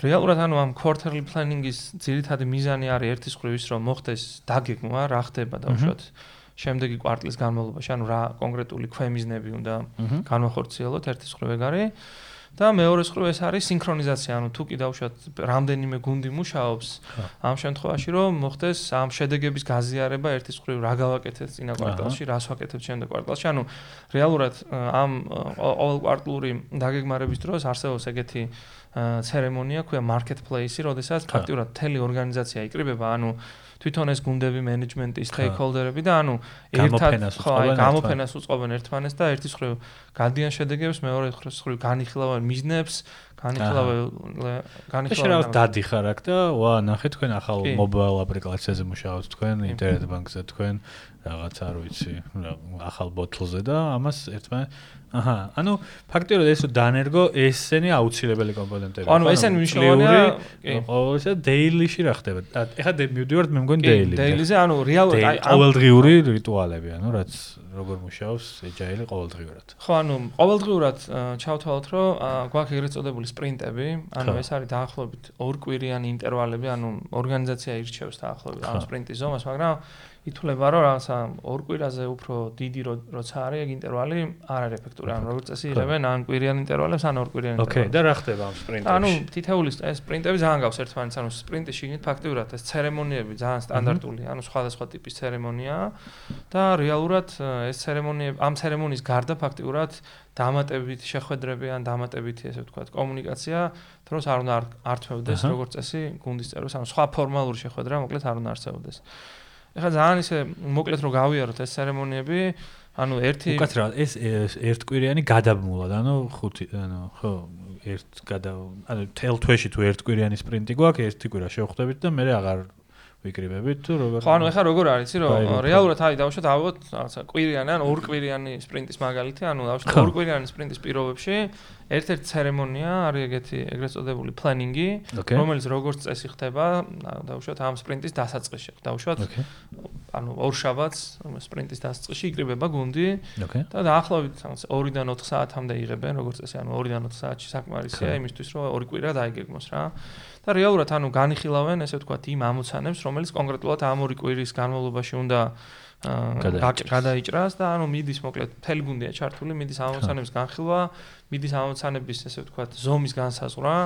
რეალურად ანუ ამ quarterly planning-ის ძირითადი მიზანი არის ერთის ხრივ ის რომ მოხდეს დაგეგმა რა ხდება და უშუალოდ შემდეგი კვარტლის განმავლობაში, ანუ რა კონკრეტული ქვემიზნები უნდა განვახორციელოთ ერთის ხრივ ეგარი. და მეორე ხრივ ეს არის სინქრონიზაცია, ანუ თუ კი დავუშვათ რამდენიმე გუნდი მუშაობს ამ შემთხვევაში, რომ მოხდეს ამ შედეგების გაზიარება ერთის ხრივ რა გავაკეთეთ წინა კვარტალში, რას ვაკეთებთ შემდეგ კვარტალში, ანუ რეალურად ამ ყოველ კვარტლური დაგეგმარების დროს არსებობს ეგეთი ცერემონია, ქვია marketplace-ი, როდესაც ფაქტიურად თელი ორგანიზაცია იკრიბება, ანუ თვითონ ეს გუნდები მენეჯმენტის სტეიქჰოლდერები და ანუ ერთად ხო აი გამოფენას უწყობენ ერთმანეს და ერთის ხრივ გადიან შედეგებს მეორე ხრივ განიხილავენ მიზნებს განიხილავენ განიხილავენ რა დადიხარ აქ და ვა ნახე თქვენ ახალ მობაილ აპლიკაციაზე მუშაობთ თქვენ ინტერნეტ ბანკზე თქვენ რაღაც არ ვიცი ახალ ბოთლზე და ამას ერთმანეთს აჰა, ანუ ფაქტიურად ეს დანერგო ესენი აუცილებელი კომპონენტებია. ანუ ესენი მნიშვნელოვანია, კი. ყოველისა დეილიში რა ხდება? ეხლა მივდივართ მე მგონი დეილი. დეილიზე ანუ რეალურად აი ყოველდღიური რიტუალები, ანუ რაც როგორ მუშაობს ეჯაილი ყოველდღიურად. ხო, ანუ ყოველდღიურად ჩავთვალოთ, რომ გვაქვს ეგრეთ წოდებული სპრინტები, ანუ ეს არის დაახლოებით ორ კვირიანი ინტერვალები, ანუ ორგანიზაცია ირჩევს დაახლოებით ამ სპრინტის ზომას, მაგრამ ითვლება რომ რაღაცა ორ კვირაზე უფრო დიდი როცა არის ეგ ინტერვალი არ არის ეფექტური. ანუ როგორც წესი იღებენ ან კვირიან ინტერვალებს ან ორ კვირიან ინტერვალებს. ოკეი, და რა ხდება ამ სპრინტებში? ანუ თითეული ეს სპრინტები ძალიან გავს ერთმანეთს, ანუ სპრინტი შიგნით ფაქტიურად ეს ცერემონიები ძალიან სტანდარტული, ანუ სხვადასხვა ტიპის ცერემონიაა და რეალურად ეს ცერემონიები ამ ცერემონიის გარდა ფაქტიურად დამატებითი შეხვედრები ან დამატებითი ესე ვთქვათ კომუნიკაცია დროს არ უნდა ართმევდეს როგორც წესი გუნდის წევრებს, ანუ სხვა ფორმალური შეხვედრა მოკლედ არ უნდა არსებობდეს. ეხლა ძალიან ისე მოკლედ რომ გავიაროთ ეს ცერემონიები, ანუ ერთი უკეთ რა ეს ერთკვირიანი გადაბმულად, ანუ ხუთი, ანუ ხო, ერთ გადა ანუ თელ თვეში თუ ერთკვირიანი სპრინტი გვაქვს, ერთი კვირა შევხვდებით და მე აღარ ვიკრიბებით თუ როგორ? ხო ანუ ეხლა როგორ არის იცი რომ რეალურად აი დავუშვათ ავიღოთ რაღაცა კვირიანი ან ორკვირიანი სპრინტის მაგალითი ანუ დავუშვათ ორკვირიანი სპრინტის პირობებში. ერთ-ერთი ცერემონია არის ეგეთი ეგრეთ წოდებული პლანინგი რომელიც როგორც წესი ხდება დავუშვათ ამ სპრინტის დასაწყისში. დავუშვათ ანუ ორ შაბათს სპრინტის დასაწყისში იკრიბება გუნდი. და დაახლოებით 2-დან 4 საათამდე იღებენ როგორც წესი ანუ 2-დან 4 საათში საკმარისია იმისთვის რომ ორი კვირა დაიგეგმოს რა და რეალურად ანუ განიხილავენ ესე ვთქვათ იმ ამოცანებს რომელიც კონკრეტულად ამ ორი კვირის განმავლობაში უნდა გადაიჭრას. და ანუ მიდის მოკლედ მთელი გუნდია ჩართული მიდის ამოცანების განხილვა მიდის ამოცანების ესე ვთქვათ ზომის განსაზღვრა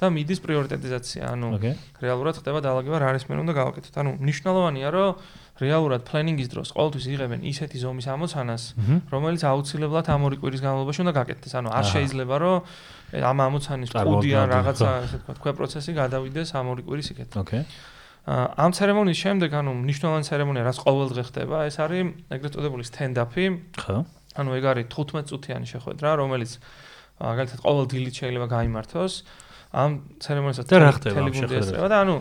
და მიდის პრიორიტეტიზაცია. ანუ რეალურად ხდება დაალაგება რა არის მე უნდა გავაკეთოთ. ანუ მნიშვნელოვანია რომ რეალურად პლანინგის დროს ყოველთვის იღებენ ისეთი ზომის ამოცანას რომელიც აუცილებლად ამ ორი კვირის განმავლობაში უნდა გაკეთდეს. ანუ არ შეიძლება რომ ამ ამოცანის კუდი ან რაღაცა ესე ვთქვათ ქვე პროცესი გადავიდეს ამ ორი კვირის იქეთ ოკეი ამ ცერემონიის შემდეგ, ანუ მნიშვნელოვანი ცერემონია, რაც ყოველდღე ხდება, ეს არის ეგრეთ წოდებული stand-up-ი. ხო. ანუ ეგ არის 15 წუთიანი შეხვედრა, რომელიც მაგალითად ყოველ დილით შეიძლება გამართოს. ამ ცერემონიასაც ტელეგუნდია და ანუ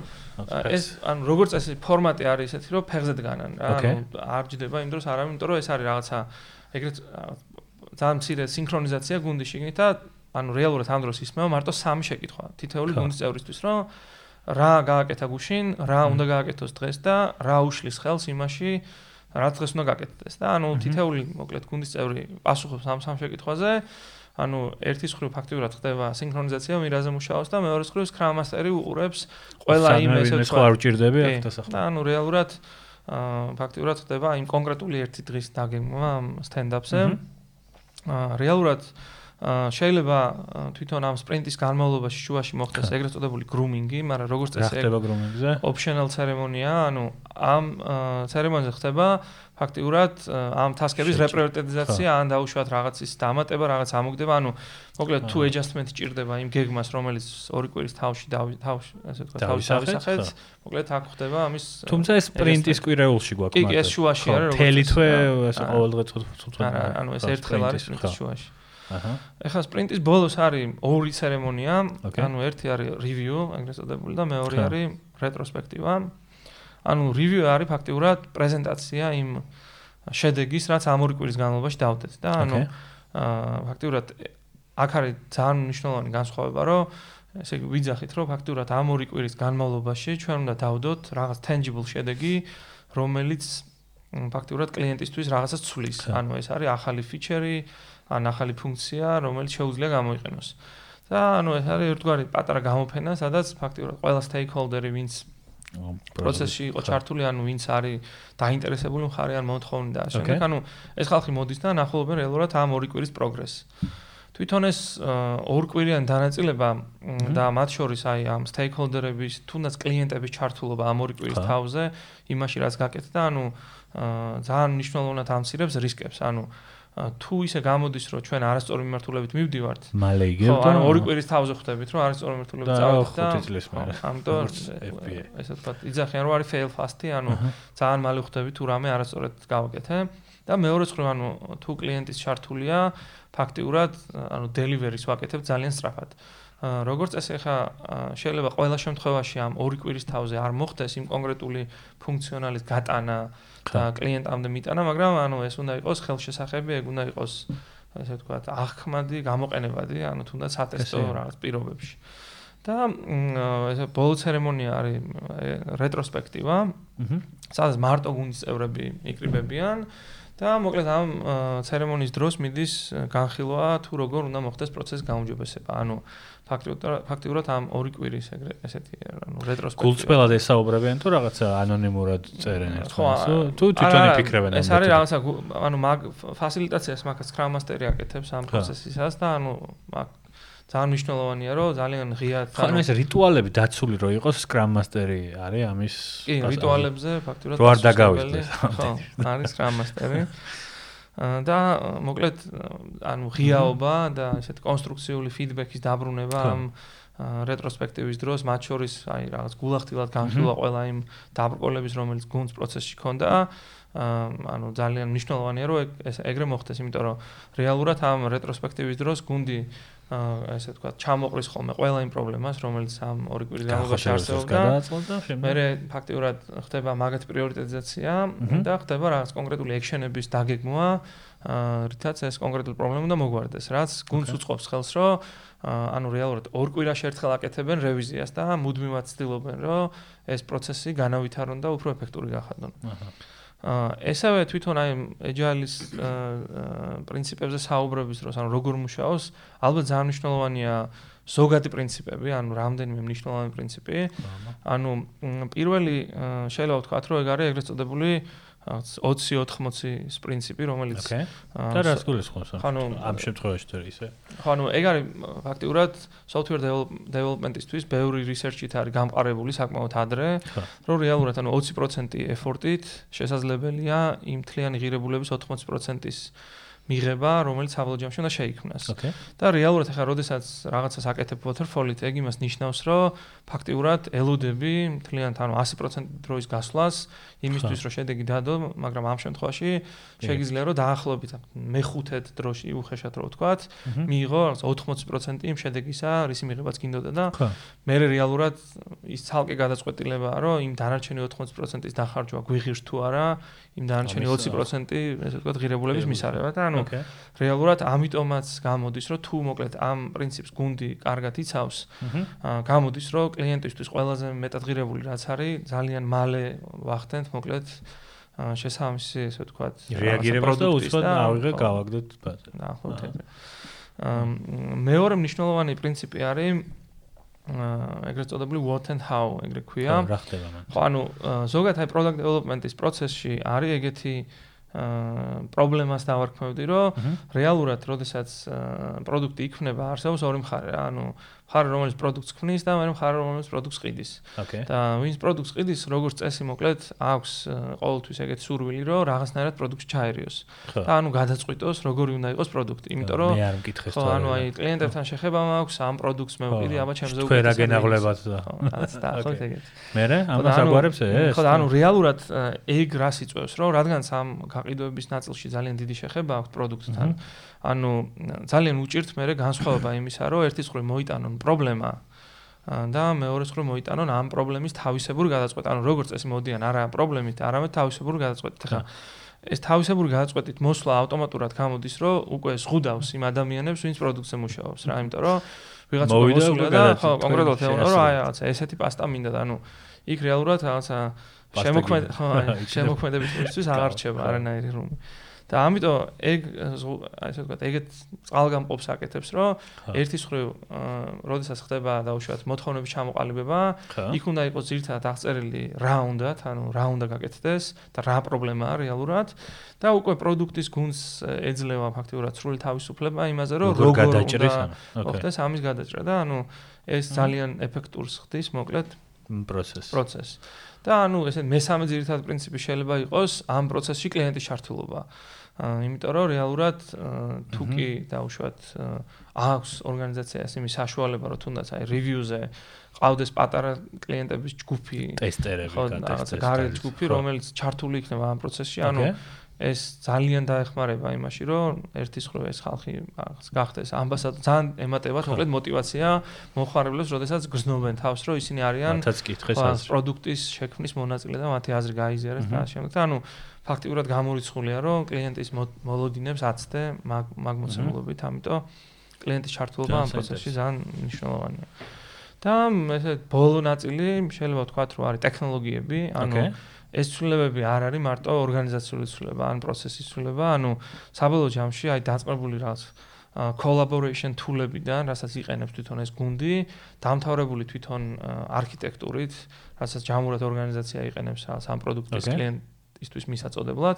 ეს ანუ როგორც წესი ფორმატი არის ესეთი, რომ ფეხზე დგანან რა, ანუ არ ჯდება იმ დროს არავინ, იმიტომ რომ ეს არის რაღაცა ეგრეთ ძალიან მცირე სინქრონიზაცია გუნდის შიგნით და ანუ რეალურად ამ დროს ისმევა მარტო სამი შეკითხვა თითოეული გუნდის წევრისთვის, რომ რა გააკეთა გუშინ, რა უნდა გააკეთოს დღეს და რა უშლის ხელს იმაში, რა დღეს უნდა გააკეთდეს და ანუ თითეული მოკლედ გუნდის წევრი პასუხობს ამ სამ შეკითხვაზე. ანუ ერთის მხრივ ფაქტიურად ხდება სინქრონიზაცია მირაზე მუშაობს და მეორეს მხრივ Scrum Master-ი უყურებს ყველა იმ ესე თქვა არ უჭirdები აქ დასახვა. და ანუ რეალურად აა ფაქტიურად ხდება იმ კონკრეტული ერთი დღის დაგეგმვა stand-up-ზე. აა რეალურად შეიძლება თვითონ ამ სპრინტის განმავლობაში შუაში მოხდეს ეგრეთ წოდებული გრუმინგი, მაგრამ როგორც წესი ხდება გრუმინგზე? ოპშნალ ცერემონია, ანუ ამ ცერემონიაზე ხდება ფაქტიურად ამ ტასკების რეპრეზენტაცია ან დაუშვათ რაღაცის დამატება, რაღაც ამოგდება, ანუ მოკლედ თუ adjustment ჭირდება იმ გეგმას, რომელიც ორი კვირის თავში თავში, ასე ვთქვათ, თავში ავისახეთ, მოკლედ აქ ხდება ამის თუმცა ეს სპრინტის კვირეულში გვაქვს მაგალითად. კი, ეს შუაში არის, როგორც თელი თვე ეს ყოველდღე 15 ანუ ეს ერთხელ არის სპრინტის შუაში. აჰა. ეხლა სპრინტის ბოლოს არის ორი ცერემონია, ანუ ერთი არის review, ეგრეთ წოდებული და მეორე არის retrospective. ანუ review არის ფაქტიურად პრეზენტაცია იმ შედეგის, რაც ამ ორი კვირის განმავლობაში დავდეთ და ანუ აა ფაქტიურად აქ არის ძალიან მნიშვნელოვანი განსხვავება, რომ ესე იგი ვიძახით, რომ ფაქტიურად ამ ორი კვირის განმავლობაში ჩვენ უნდა დავდოთ რაღაც tangible შედეგი, რომელიც ფაქტიურად კლიენტისთვის რაღაცას ცვლის. ანუ ეს არის ახალი ფიჩერი, ან ახალი ფუნქცია, რომელიც შეუძლია გამოიყენოს. და ანუ ეს არის ერთგვარი პატარა გამოფენა, სადაც ფაქტიურად ყველა stakeholder-ი, ვინც პროცესში იყო ჩართული, ანუ ვინც არის დაინტერესებული მხარე ან მოთხოვნი და შემდეგ, ანუ ეს ხალხი მოდის და ნახულობენ რეალურად ამ ორი კვირის პროგრესს. თვითონ ეს ორკვირიანი დანაწილება და მათ შორის აი ამ stakeholder-ების, თუნდაც კლიენტების ჩართულობა ამ ორი კვირის თავზე, იმაში რაც გაკეთდა, ანუ ძალიან მნიშვნელოვნად ამცირებს რისკებს, ანუ თუ ისე გამოდის რომ ჩვენ არასწორი მიმართულებით მივდივართ მალე იგებთ ხო ანუ ორი კვირის თავზე ხვდებით რომ არასწორი მიმართულებით წავედით და ხუთი წლის მერე. ამიტომ ესე თქვა იძახიან რომ არის fail fast-ი ანუ ძალიან მალე ხვდებით თუ რამე არასწორად გავაკეთე. და მეორე მხრივ ანუ თუ კლიენტის ჩართულია ფაქტიურად ანუ delivery-ს ვაკეთებ ძალიან სწრაფად როგორც ეს ახლა შეიძლება ყველა შემთხვევაში ამ ორი კვირის თავზე არ მოხდეს იმ კონკრეტული ფუნქციონალის გატანა და კლიენტამდე მიტანა, მაგრამ ანუ ეს უნდა იყოს ხელშესახები, ეგ უნდა იყოს ასე ვთქვათ, აღქმადი, გამოყენებადი, ანუ თუნდაც ატესტო რაღაც პირობებში. და ეს ბოლო ცერემონია არის რეტროსპექტივა. აჰა. სადაც მარტო გუნდის წევრები იკრიბებიან და მოკლედ ამ ცერემონიის დროს მიდის განხილვა თუ როგორ უნდა მოხდეს პროცესის გაუმჯობესება. ანუ ფაქტიურად ფაქტიურად ამ ორი კვირის ეგრე ესეთი ანუ რეტროსპექტივა. გულწრფელად ესაუბრებიან თუ რაღაცა ანონიმურად წერენ ერთმანეთს თუ თვითონ იფიქრებენ ეს არის რაღაცა ანუ მაგ ფასილიტაციას მაგ Scrum Master-ი აკეთებს ამ პროცესისას და ანუ მაგ ძალიან მნიშვნელოვანია რომ ძალიან ღიად ანუ ეს რიტუალები დაცული რომ იყოს Scrum Master-ი არის ამის კი რიტუალებზე ფაქტიურად რო არ დაგავიწყდეს ხო არის Scrum Master-ი <laughs> და მოკლედ ანუ ღიაობა და ესეთ კონსტრუქციული ფიდბექის დაბრუნება ამ რეტროსპექტივის დროს მათ შორის აი რაღაც გულახდილად განხილვა ყველა იმ დაბრკოლების რომელიც გუნდს პროცესში ქონდა ანუ ძალიან მნიშვნელოვანია რომ ეს ეგრე მოხდეს იმიტომ რომ რეალურად ამ რეტროსპექტივის დროს გუნდი აა ესე თქვა ჩამოყრის ხოლმე ყველა იმ პრობლემას რომელიც ამ ორი კვირის განმავლობაში არსებობდა. მე ფაქტიურად ხდება მაგათ პრიორიტიზაცია და ხდება რაღაც კონკრეტული ექშენების დაგეგმვა აა რითაც ეს კონკრეტული პრობლემა უნდა მოგვარდეს რაც გუნდს უწყობს ხელს რომ ანუ რეალურად ორ კვირაში ერთხელ აკეთებენ რევიზიას და მუდმივად ცდილობენ რომ ეს პროცესი განავითარონ და უფრო ეფექტური გახადონ. აჰა ესავე თვითონ აი agile-ის პრინციპებზე საუბრების დროს, ანუ როგორ მუშაობს, ალბათ ძალიან მნიშვნელოვანია ზოგადი პრინციპები, ანუ რამდენიმე მნიშვნელოვანი პრინციპი. ანუ პირველი შეიძლება ვთქვა, რომ ეგ არის ეგრეთ წოდებული 20-80-ის პრინციპი, რომელიც და რას გულისხმობს? ხანუ ამ შემთხვევაში თუ ისე. ხანუ ეგ არის ფაქტიურად software development-ისთვის ბევრი research-ით არის გამყარებული საკმაოდ ადრე, რომ რეალურად ანუ 20% effort-ით შესაძლებელია იმ თლიანი ღირებულების 80%-ის მიღება, რომელიც საბოლოო ჯამში უნდა შეიქმნას. და რეალურად ახლა როდესაც რაღაცას აკეთებ waterfall-ით, ეგ იმას ნიშნავს, რომ ფაქტიურად ელოდები მთლიანად ანუ 100% დროის გასვლას იმისთვის, რომ შედეგი დადო, მაგრამ ამ შემთხვევაში შეიძლება რომ დაახლოებით მეხუთედ დროში უხეშად რო ვთქვათ, მიიღო 80% იმ შედეგისა, რისი მიღებაც გინდოდა და მე რეალურად ის ცალკე გადაწყვეტილებაა, რომ იმ დანარჩენი 80%-ის დახარჯვა გვიღირს თუ არა, იმ დანარჩენი 20% ესე ვთქვათ ღირებულების მისაღება და ანუ რეალურად ამიტომაც გამოდის რომ თუ მოკლედ ამ პრინციპს გუნდი კარგად იცავს გამოდის რომ კლიენტისთვის ყველაზე მეტად ღირებული რაც არის ძალიან მალე ვახდენთ მოკლედ შესაბამისი ესე ვთქვათ რეაგირებას და უცხოდ ავიღე გავაგდოთ ბაზე ნახოთ მეორე მნიშვნელოვანი პრინციპი არის ეგრეთ წოდებული what and how ეგრე ქვია. რა ხდება მან? ხო, ანუ ზოგადად აი product development-ის პროცესში არის ეგეთი პრობლემას დავარქმევდი, რომ რეალურად, როდესაც პროდუქტი იქმნება, არსებობს ორი მხარე რა, ანუ ხარ რომელიც პროდუქტს ქმნის და მე ხარ რომელიც პროდუქტს ყიდის. და ვინც პროდუქტს ყიდის, როგორც წესი მოკლედ აქვს ყოველთვის ეგეთი სურვილი, რომ რაღაცნაირად პროდუქტს ჩაერიოს. და ანუ გადაწყვიტოს, როგორი უნდა იყოს პროდუქტი, იმიტომ რომ მე არ მკითხეს თორე. ხო, ანუ აი კლიენტებთან შეხება მაქვს, ამ პროდუქტს მე ვყიდი, აბა ჩემზე უკვე რა გენაღლებათ და. და ხო ეგეთი. <laughs> მე რა, ამას აგვარებს ეს? ხო, ანუ რეალურად ეგ რას იწევს, რომ რადგანაც ამ გაყიდვების ნაწილში ძალიან დიდი შეხება აქვს პროდუქტთან. ანუ ძალიან უჭირთ მე განსხვავება იმისა, რომ ერთის მხრივ მოიტანონ პრობლემა და მეორეს მხრივ მოიტანონ ამ პრობლემის თავისებური გადაწყვეტა. ანუ როგორც წესი მოდიან არა პრობლემით, არამედ თავისებური გადაწყვეტით. ხა ეს თავისებური გადაწყვეტით მოსვლა ავტომატურად გამოდის, რომ უკვე ზღუდავს იმ ადამიანებს, ვინც პროდუქტზე მუშაობს რა, იმიტომ რომ ვიღაცა მოსულა და ხო, კონკრეტულად ეუბნება, რომ აი რაღაცა ესეთი პასტა მინდა და ანუ იქ რეალურად რაღაცა შემოქმედ ხო, <laughs> შემოქმედებისთვის აღარ რჩება <laughs> არანაირი რუმი. და ამიტომ ეგ აი ესე ვთქვათ, ეგეთ წყალგამყოფს აკეთებს, რომ ერთის ხრივ, როდესაც ხდება დაუშვათ მოთხოვნების ჩამოყალიბება, იქ უნდა იყოს ძირთად აღწერილი რა უნდათ, ანუ რა უნდა გაკეთდეს და რა პრობლემაა რეალურად და უკვე პროდუქტის გუნდს ეძლევა ფაქტიურად სრული თავისუფლება იმაზე, რომ როგორ გადაჭრის, ხოხდეს ამის გადაჭრა და ანუ ეს ძალიან ეფექტურს ხდის, მოკლედ პროცესს. პროცესს. და ანუ ესე მესამე ძირითადი პრინციპი შეიძლება იყოს ამ პროცესში კლიენტის ჩართულობა. იმიტომ რომ რეალურად თუ კი დაუშვათ აქვს ორგანიზაციას იმის საშუალება რომ თუნდაც აი რევიუზე ყავდეს პატარა კლიენტების ჯგუფი ტესტერები ხო რაღაცა გარე ჯგუფი რომელიც ჩართული იქნება ამ პროცესში ანუ ეს ძალიან დაეხმარება იმაში, რომ ერთის ხრო ეს ხალხი გახდეს ამბასადორი. ძალიან ემატებათ მოკლედ мотивация მოხარებლებს, როდესაც გრძნობენ თავს, რომ ისინი არიან მათაც კითხეს აზრი. პროდუქტის შექმნის მონაწილე და მათი აზრი გაიზიარეს და შემდეგ. ანუ ფაქტიურად გამორიცხულია, რომ კლიენტის მოლოდინებს აცდე მაგ მოცემულობით, ამიტომ კლიენტის ჩართულობა ამ პროცესში ძალიან მნიშვნელოვანია. და ესე ბოლო ნაწილი შეიძლება ვთქვათ, რომ არის ტექნოლოგიები, ანუ ეს ცვლილებები არ არის მარტო ორგანიზაციული ცვლილება, ან პროცესის ცვლილება, ანუ საბოლოო ჯამში აი დაწყებული რაღაც collaboration tool-ებიდან, რასაც იყენებს თვითონ ეს გუნდი, დამთავრებული თვითონ არქიტექტურით, რასაც ჯამურად ორგანიზაცია იყენებს სამ პროდუქტის კლიენტ ისთვის მისაწოდებლად.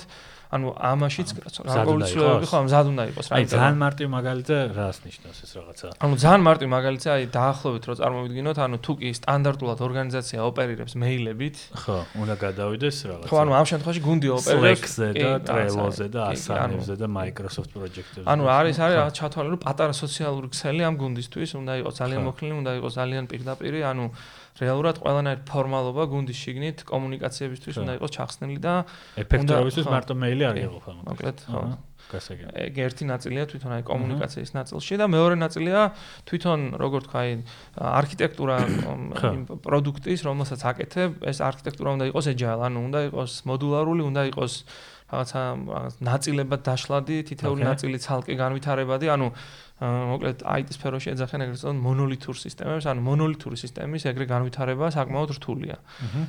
ანუ ამაშიც რეგულაციები ხო მზად უნდა იყოს რა. აი ძალიან მარტივ მაგალითზე რას ნიშნავს ეს რაღაცა? ანუ ძალიან მარტივ მაგალითზე აი დაახლოებით რო წარმოვიდგინოთ, ანუ თუ კი სტანდარტულად ორგანიზაცია ოპერირებს მეილებით, ხო, უნდა გადავიდეს რაღაცა. ხო, ანუ ამ შემთხვევაში გუნდი ოპერირებს Slack-ზე და Trello-ზე და Asana-ზე და Microsoft Project-ზე. ანუ არის არის რაღაც ჩათვალე რომ პატარა სოციალური ქსელი ამ გუნდისთვის უნდა იყოს ძალიან მოქნილი, უნდა იყოს ძალიან პირდაპირი, ანუ რეალურად ყველანაირ ფორმალობა გუნდის შიგნით კომუნიკაციებისთვის უნდა იყოს ჩახსნილი და ეფექტურობისთვის მარტო მეილი არ იყოფა მოკლედ. ხო. გასაგები. ეგ ერთი ნაწილია თვითონ აი კომუნიკაციის ნაწილში და მეორე ნაწილია თვითონ როგორ თქვა აი არქიტექტურა იმ პროდუქტის რომელსაც აკეთებ ეს არქიტექტურა უნდა იყოს agile ანუ უნდა იყოს მოდულარული უნდა იყოს რაღაცა ნაწილებად დაშლადი თითეული ნაწილი ცალკე განვითარებადი ანუ მოკლედ IT სფეროში ეძახენ ეგრეთ წოდებული მონოლითურ სისტემებს, ანუ მონოლითური სისტემის ეგრე განვითარება საკმაოდ რთულია.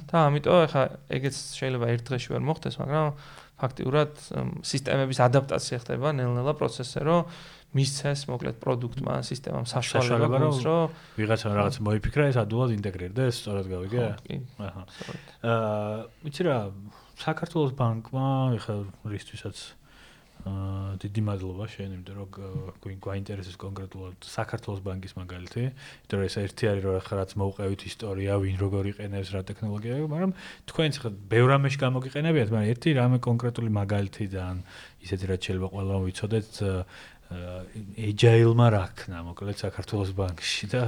და ამიტომ ეხა ეგეც შეიძლება ერთ დღეში ვერ მოხდეს, მაგრამ ფაქტიურად სისტემების ადაპტაცია ხდება ნელ-ნელა პროცესზე, რომ მისცეს მოკლედ პროდუქტმა, სისტემამ საშუალება გულს, რომ ვიღაცა რაღაც მოიფიქრა, ეს ადულად ინტეგრირდეს, სწორად გავიგე? აჰა. აა, ვიცი რა, საქართველოს ბანკმა ეხა რისთვისაც აა დიდი მადლობა შენ იმიტომ რომ გვაინტერესებს კონკრეტულად საქართველოს ბანკის მაგალითი, იმიტომ რომ ეს ერთი არის რომ ახლა რაც მოუყევით ისტორია, ვინ როგორ იყენებს რა ტექნოლოგია, მაგრამ თქვენც ხა ბევრ ამაში გამოგიყენებიათ, მაგრამ ერთი რამე კონკრეტული მაგალითი და ისეთი რაც შეიძლება ყველა ვიცოდეთ agile-მა რა ქნა, მოკლედ საქართველოს ბანკში და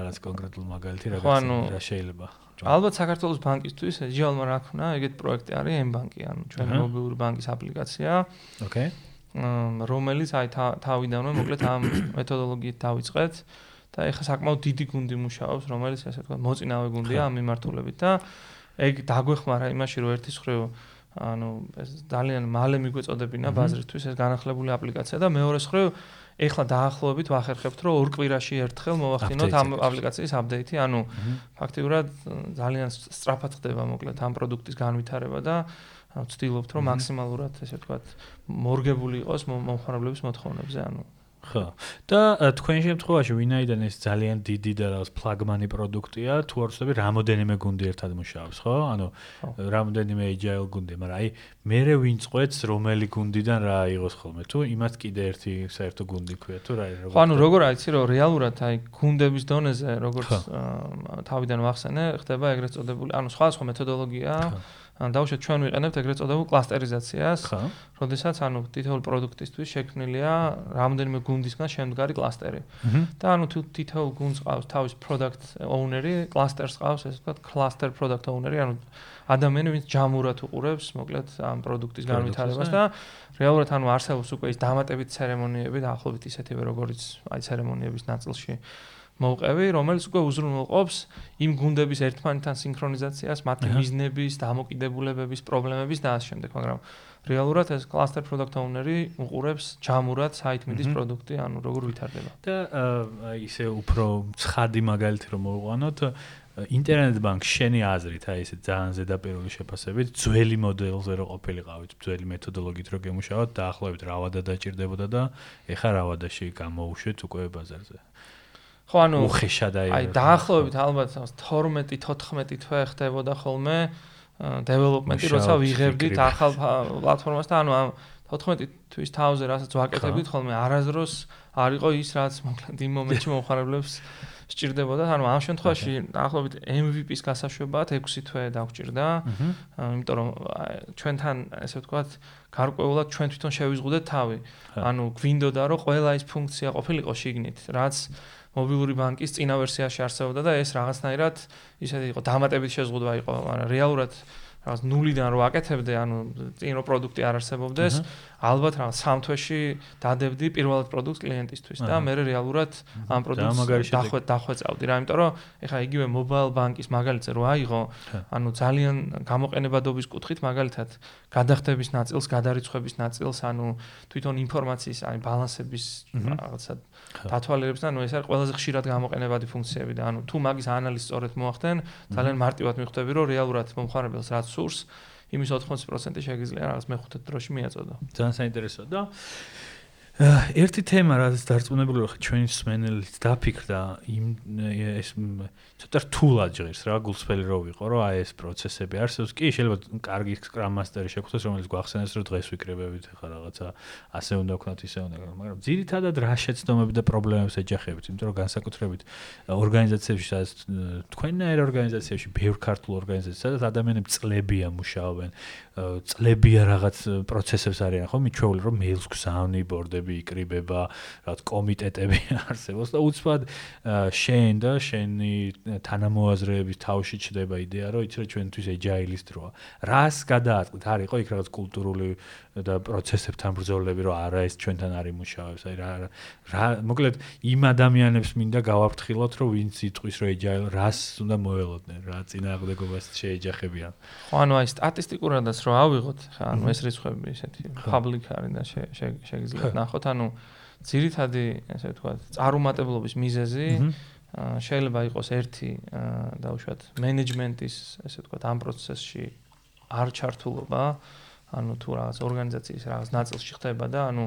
რაღაც კონკრეტულ მაგალითი რა რა შეიძლება ალბათ საქართველოს ბანკისთვის ეჯალმა რა ქნა, ეგეთ პროექტი არის M-ბანკი, ანუ ჩვენი მობილური ბანკის აპლიკაცია. ოკეი. რომელიც აი თავიდანვე მოკლედ ამ <coughs> მეთოდოლოგიით დავიწყეთ და ეხლა საკმაოდ დიდი გუნდი მუშაობს, რომელიც ასე ვთქვათ, მოწინავე გუნდია ამ მიმართულებით და ეგ დაგვეხმარა იმაში, რომ ერთის ხრივ ანუ ეს ძალიან მალე მიგვეწოდებინა ბაზრისთვის ეს განახლებული აპლიკაცია და მეორეს ხრივ ეხლა დაახლოებით ვახერხებთ, რომ ორ კვირაში ერთხელ მოვახდინოთ ამ აპლიკაციის აპდეიტი, ანუ ფაქტიურად ძალიან სწრაფად ხდება მოკლედ ამ პროდუქტის განვითარება და ვცდილობთ, რომ მაქსიმალურად ესე ვთქვათ, მორგებული იყოს მომხმარებლების მოთხოვნებზე, ანუ ხო. და თქვენ შემთხვევაში ვინაიდან ეს ძალიან დიდი და რაღაც ფლაგმანი პროდუქტია, თუ არ ვცდები, რამოდენიმე გუნდი ერთად მუშაობს, ხო? ანუ რამოდენიმე agile გუნდი, მაგრამ აი მე ვინ წყვეთს რომელი გუნდიდან რა აიღოს ხოლმე? თუ იმას კიდე ერთი საერთო გუნდი ქვია, თუ რა როგორ ხო, ანუ როგორ აიცი, რომ რეალურად აი გუნდების დონეზე როგორც თავიდან ვახსენე, ხდება ეგრეთ წოდებული, ანუ სხვა სხვა მეთოდოლოგია. ან დავუშვათ ჩვენ ვიყენებთ ეგრეთ წოდებულ კლასტერიზაციას. ხო. როდესაც ანუ თითოეულ პროდუქტისთვის შექმნილია რამდენიმე გუნდისგან შემდგარი კლასტერი. და ანუ თუ თითოეულ გუნდს ყავს თავის product owner-ი, კლასტერს ყავს ესე ვთქვათ cluster product owner-ი, ანუ ადამიანი ვინც ჯამურად უყურებს მოკლედ ამ პროდუქტის განვითარებას და რეალურად ანუ არსებობს უკვე ის დამატებით ცერემონიები და ახლობით ისეთივე როგორც აი ცერემონიების ნაწილში მოვყევი, რომელიც უკვე უზრუნველყოფს იმ გუნდების ერთმანეთთან სინქრონიზაციას, მათი მიზნების, დამოკიდებულებების, პრობლემების და ასე შემდეგ, მაგრამ რეალურად ეს cluster product owner-ი უყურებს ჯამურად site-მის პროდუქტი, ანუ როგორ ვითარდება. და ისე უფრო ცხადი მაგალითი რომ მოვყვანოთ, ინტერნეტ ბანკ შენი აზრით, აი ესე ძალიან ზედაპირული შეფასებით, ძველი მოდელზე რო ყოფილიყავით, ძველი მეთოდოლოგიით რო გემუშავოთ, დაახლოებით რა ვადა დაჭirdებოდა და ეხა რა ვადაში გამოუშვეთ უკვე ბაზარზე. ხო ანუ უხეშად აი აი დაახლოებით ალბათ 12 14 თვე ხდებოდა ხოლმე დეველოპმენტი როცა ვიღებდით ახალ პლატფორმას და ანუ ამ 14 თვის თავზე რასაც ვაკეთებდით ხოლმე არაზროს არ იყო ის რაც მოკლედ იმ მომენტში <laughs> მომხარებლებს სჭირდებოდა ანუ ამ შემთხვევაში დაახლოებით MVP-ს გასაშვებად 6 თვე დაგვჭირდა იმიტომ რომ ჩვენთან ესე ვთქვათ გარკვეულად ჩვენ თვითონ შევიზღუდეთ თავი. ანუ გვინდოდა რომ ყველა ის ფუნქცია ყოფილიყო შიგნით რაც მობილური ბანკის წინა ვერსიაში არსებობდა და ეს რაღაცნაირად ისეთი იყო დამატებით შეზღუდვა იყო, მაგრამ რეალურად რაღაც ნულიდან რო აკეთებდე, ანუ წინ რო პროდუქტი არ არსებობდეს, ალბათ რა სამ თვეში დადებდი პირველად პროდუქტს კლიენტისთვის და მე რეალურად ამ პროდუქტს დახვე დახვეწავდი რა იმიტომ რომ ეხლა იგივე mobile bank-ის მაგალითზე რო აიღო ანუ ძალიან გამოყენებადობის კუთხით მაგალითად გადახდების ნაწილს, გადარიცხვების ნაწილს, ანუ თვითონ ინფორმაციის, აი ბალანსების რაღაცა დათვალიერებს და ანუ ეს არის ყველაზე ხშირად გამოყენებადი ფუნქციები და ანუ თუ მაგის ანალიზს სწორედ მოახდენ, ძალიან მარტივად მიხვდები რომ რეალურად მომხმარებელს რაც პასურს იმის 80% შეგიძლია რაღაც მეხუთე დროში მიაწოდო. ძალიან საინტერესოა და ერთი თემა რაც დარწმუნებული ვარ ჩვენი სმენელიც დაფიქრდა იმ ეს ცოტა რთულად ჟღერს რა გულსფელი რო ვიყო რომ აი ეს პროცესები არსებობს. კი შეიძლება კარგი სკრამ მასტერი შეგვხვდეს რომელიც გვახსენებს რომ დღეს ვიკრებებით ხა რაღაცა ასე უნდა ვქნათ ისე უნდა მაგრამ ძირითადად რა შეცდომები და პრობლემებს ეჯახებით იმიტომ რომ განსაკუთრებით ორგანიზაციებში სადაც თქვენნაირ ორგანიზაციაში ბევრ ქართულ ორგანიზაციებში სადაც ადამიანები წლებია მუშაობენ წლებია რაღაც პროცესებს არიან ხო მიჩვეული რომ მეილს გზავნი ბორდები იკრიბება რაღაც კომიტეტები <laughs> არსებობს და უცბად შენ და შენი თანამოაზრეების თავში ჩდება იდეა რომ იცი რომ ჩვენთვის ეჯაილის დროა. რას გადააწყდით? არ იყო იქ რაღაც კულტურული და პროცესებთან ბრძოლები რომ არა ეს ჩვენთან არის მუშაობს აი რა რა მოკლედ იმ ადამიანებს მინდა გავაფრთხილოთ რომ ვინც იტყვის რომ ეჯაილ რას უნდა მოელოდნენ რა წინააღმდეგობას შეეჯახებიან. ხო ანუ აი სტატისტიკურადაც რო ავიღოთ ხა ანუ ეს რიცხვები ესეთი პაბლიკ არის და შეგიძლიათ ნახოთ ანუ ძირითადი ესე ვთქვათ წარუმატებლობის მიზეზი შეიძლება იყოს ერთი დაუშვათ მენეჯმენტის ესე ვთქვათ ამ პროცესში არ ჩართულობა. ანუ თუ რაღაც ორგანიზაციის რაღაც ნაწილში ხდება და ანუ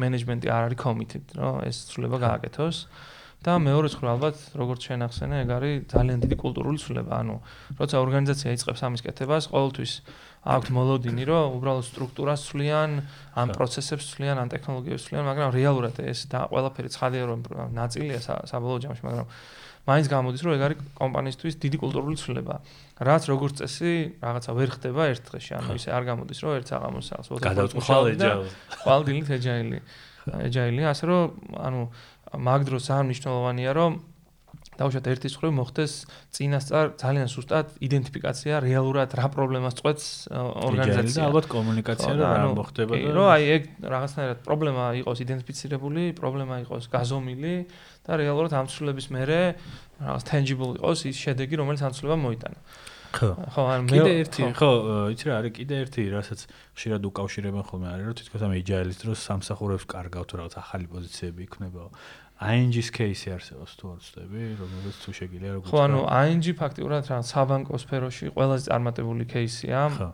მენეჯმენტი არ არის კომიტედ რომ ეს ცვლილება გააკეთოს და მეორე ცხრა ალბათ როგორც შენახსენე ეგ არის ძალიან დიდი კულტურული ცვლილება ანუ როცა ორგანიზაცია იწყებს ამის კეთებას ყოველთვის აქვთ მოლოდინი რომ უბრალოდ სტრუქტურას ცვლიან ამ პროცესებს ცვლიან ამ ტექნოლოგიებს ცვლიან მაგრამ რეალურად ეს და ყველაფერი ცხადია რომ ნაწილია საბოლოო ჯამში მაგრამ მაინც გამოდის რომ ეგ არის კომპანიისთვის დიდი კულტურული ცვლილება. რაც როგორც წესი რაღაცა ვერ ხდება ერთ დღეში ანუ ისე არ გამოდის რომ ერთ საღამოს სახლს გადავწყვეტ ეჯაილი ყალდილით ეჯაილი ეჯაილი ასე რომ ანუ მაგ დროს ძალიან მნიშვნელოვანია რომ დაუშვათ ერთის ხრი მოხდეს წინასწარ ძალიან სუსტად იდენტიფიკაცია რეალურად რა პრობლემას წყვეტს ორგანიზაცია და ალბათ კომუნიკაცია რა მოხდება და რომ აი ეგ რაღაცნაირად პრობლემა იყოს იდენტიფიცირებული, პრობლემა იყოს გაზომილი და რეალურად ამცვლების მერე რაღაც tangible იყოს ის შედეგი რომელიც ამცლება მოიტანა. ხო. ხო, ან მე კიდე ერთი, ხო, იცი რა არის კიდე ერთი, რასაც ხშირად უკავშირებენ ხოლმე არის, რომ თითქოს ამ agile-ის დროს სამსახურებს კარგავთ რაღაც ახალი პოზიციები იქნება. ING-ის кейსი არსებობს თუ არ ვცდები, რომელიც თუ შეგიძლია როგორც ხო, ანუ ING ფაქტიურად რა საბანკო სფეროში ყველაზე წარმატებული кейსია. ხო.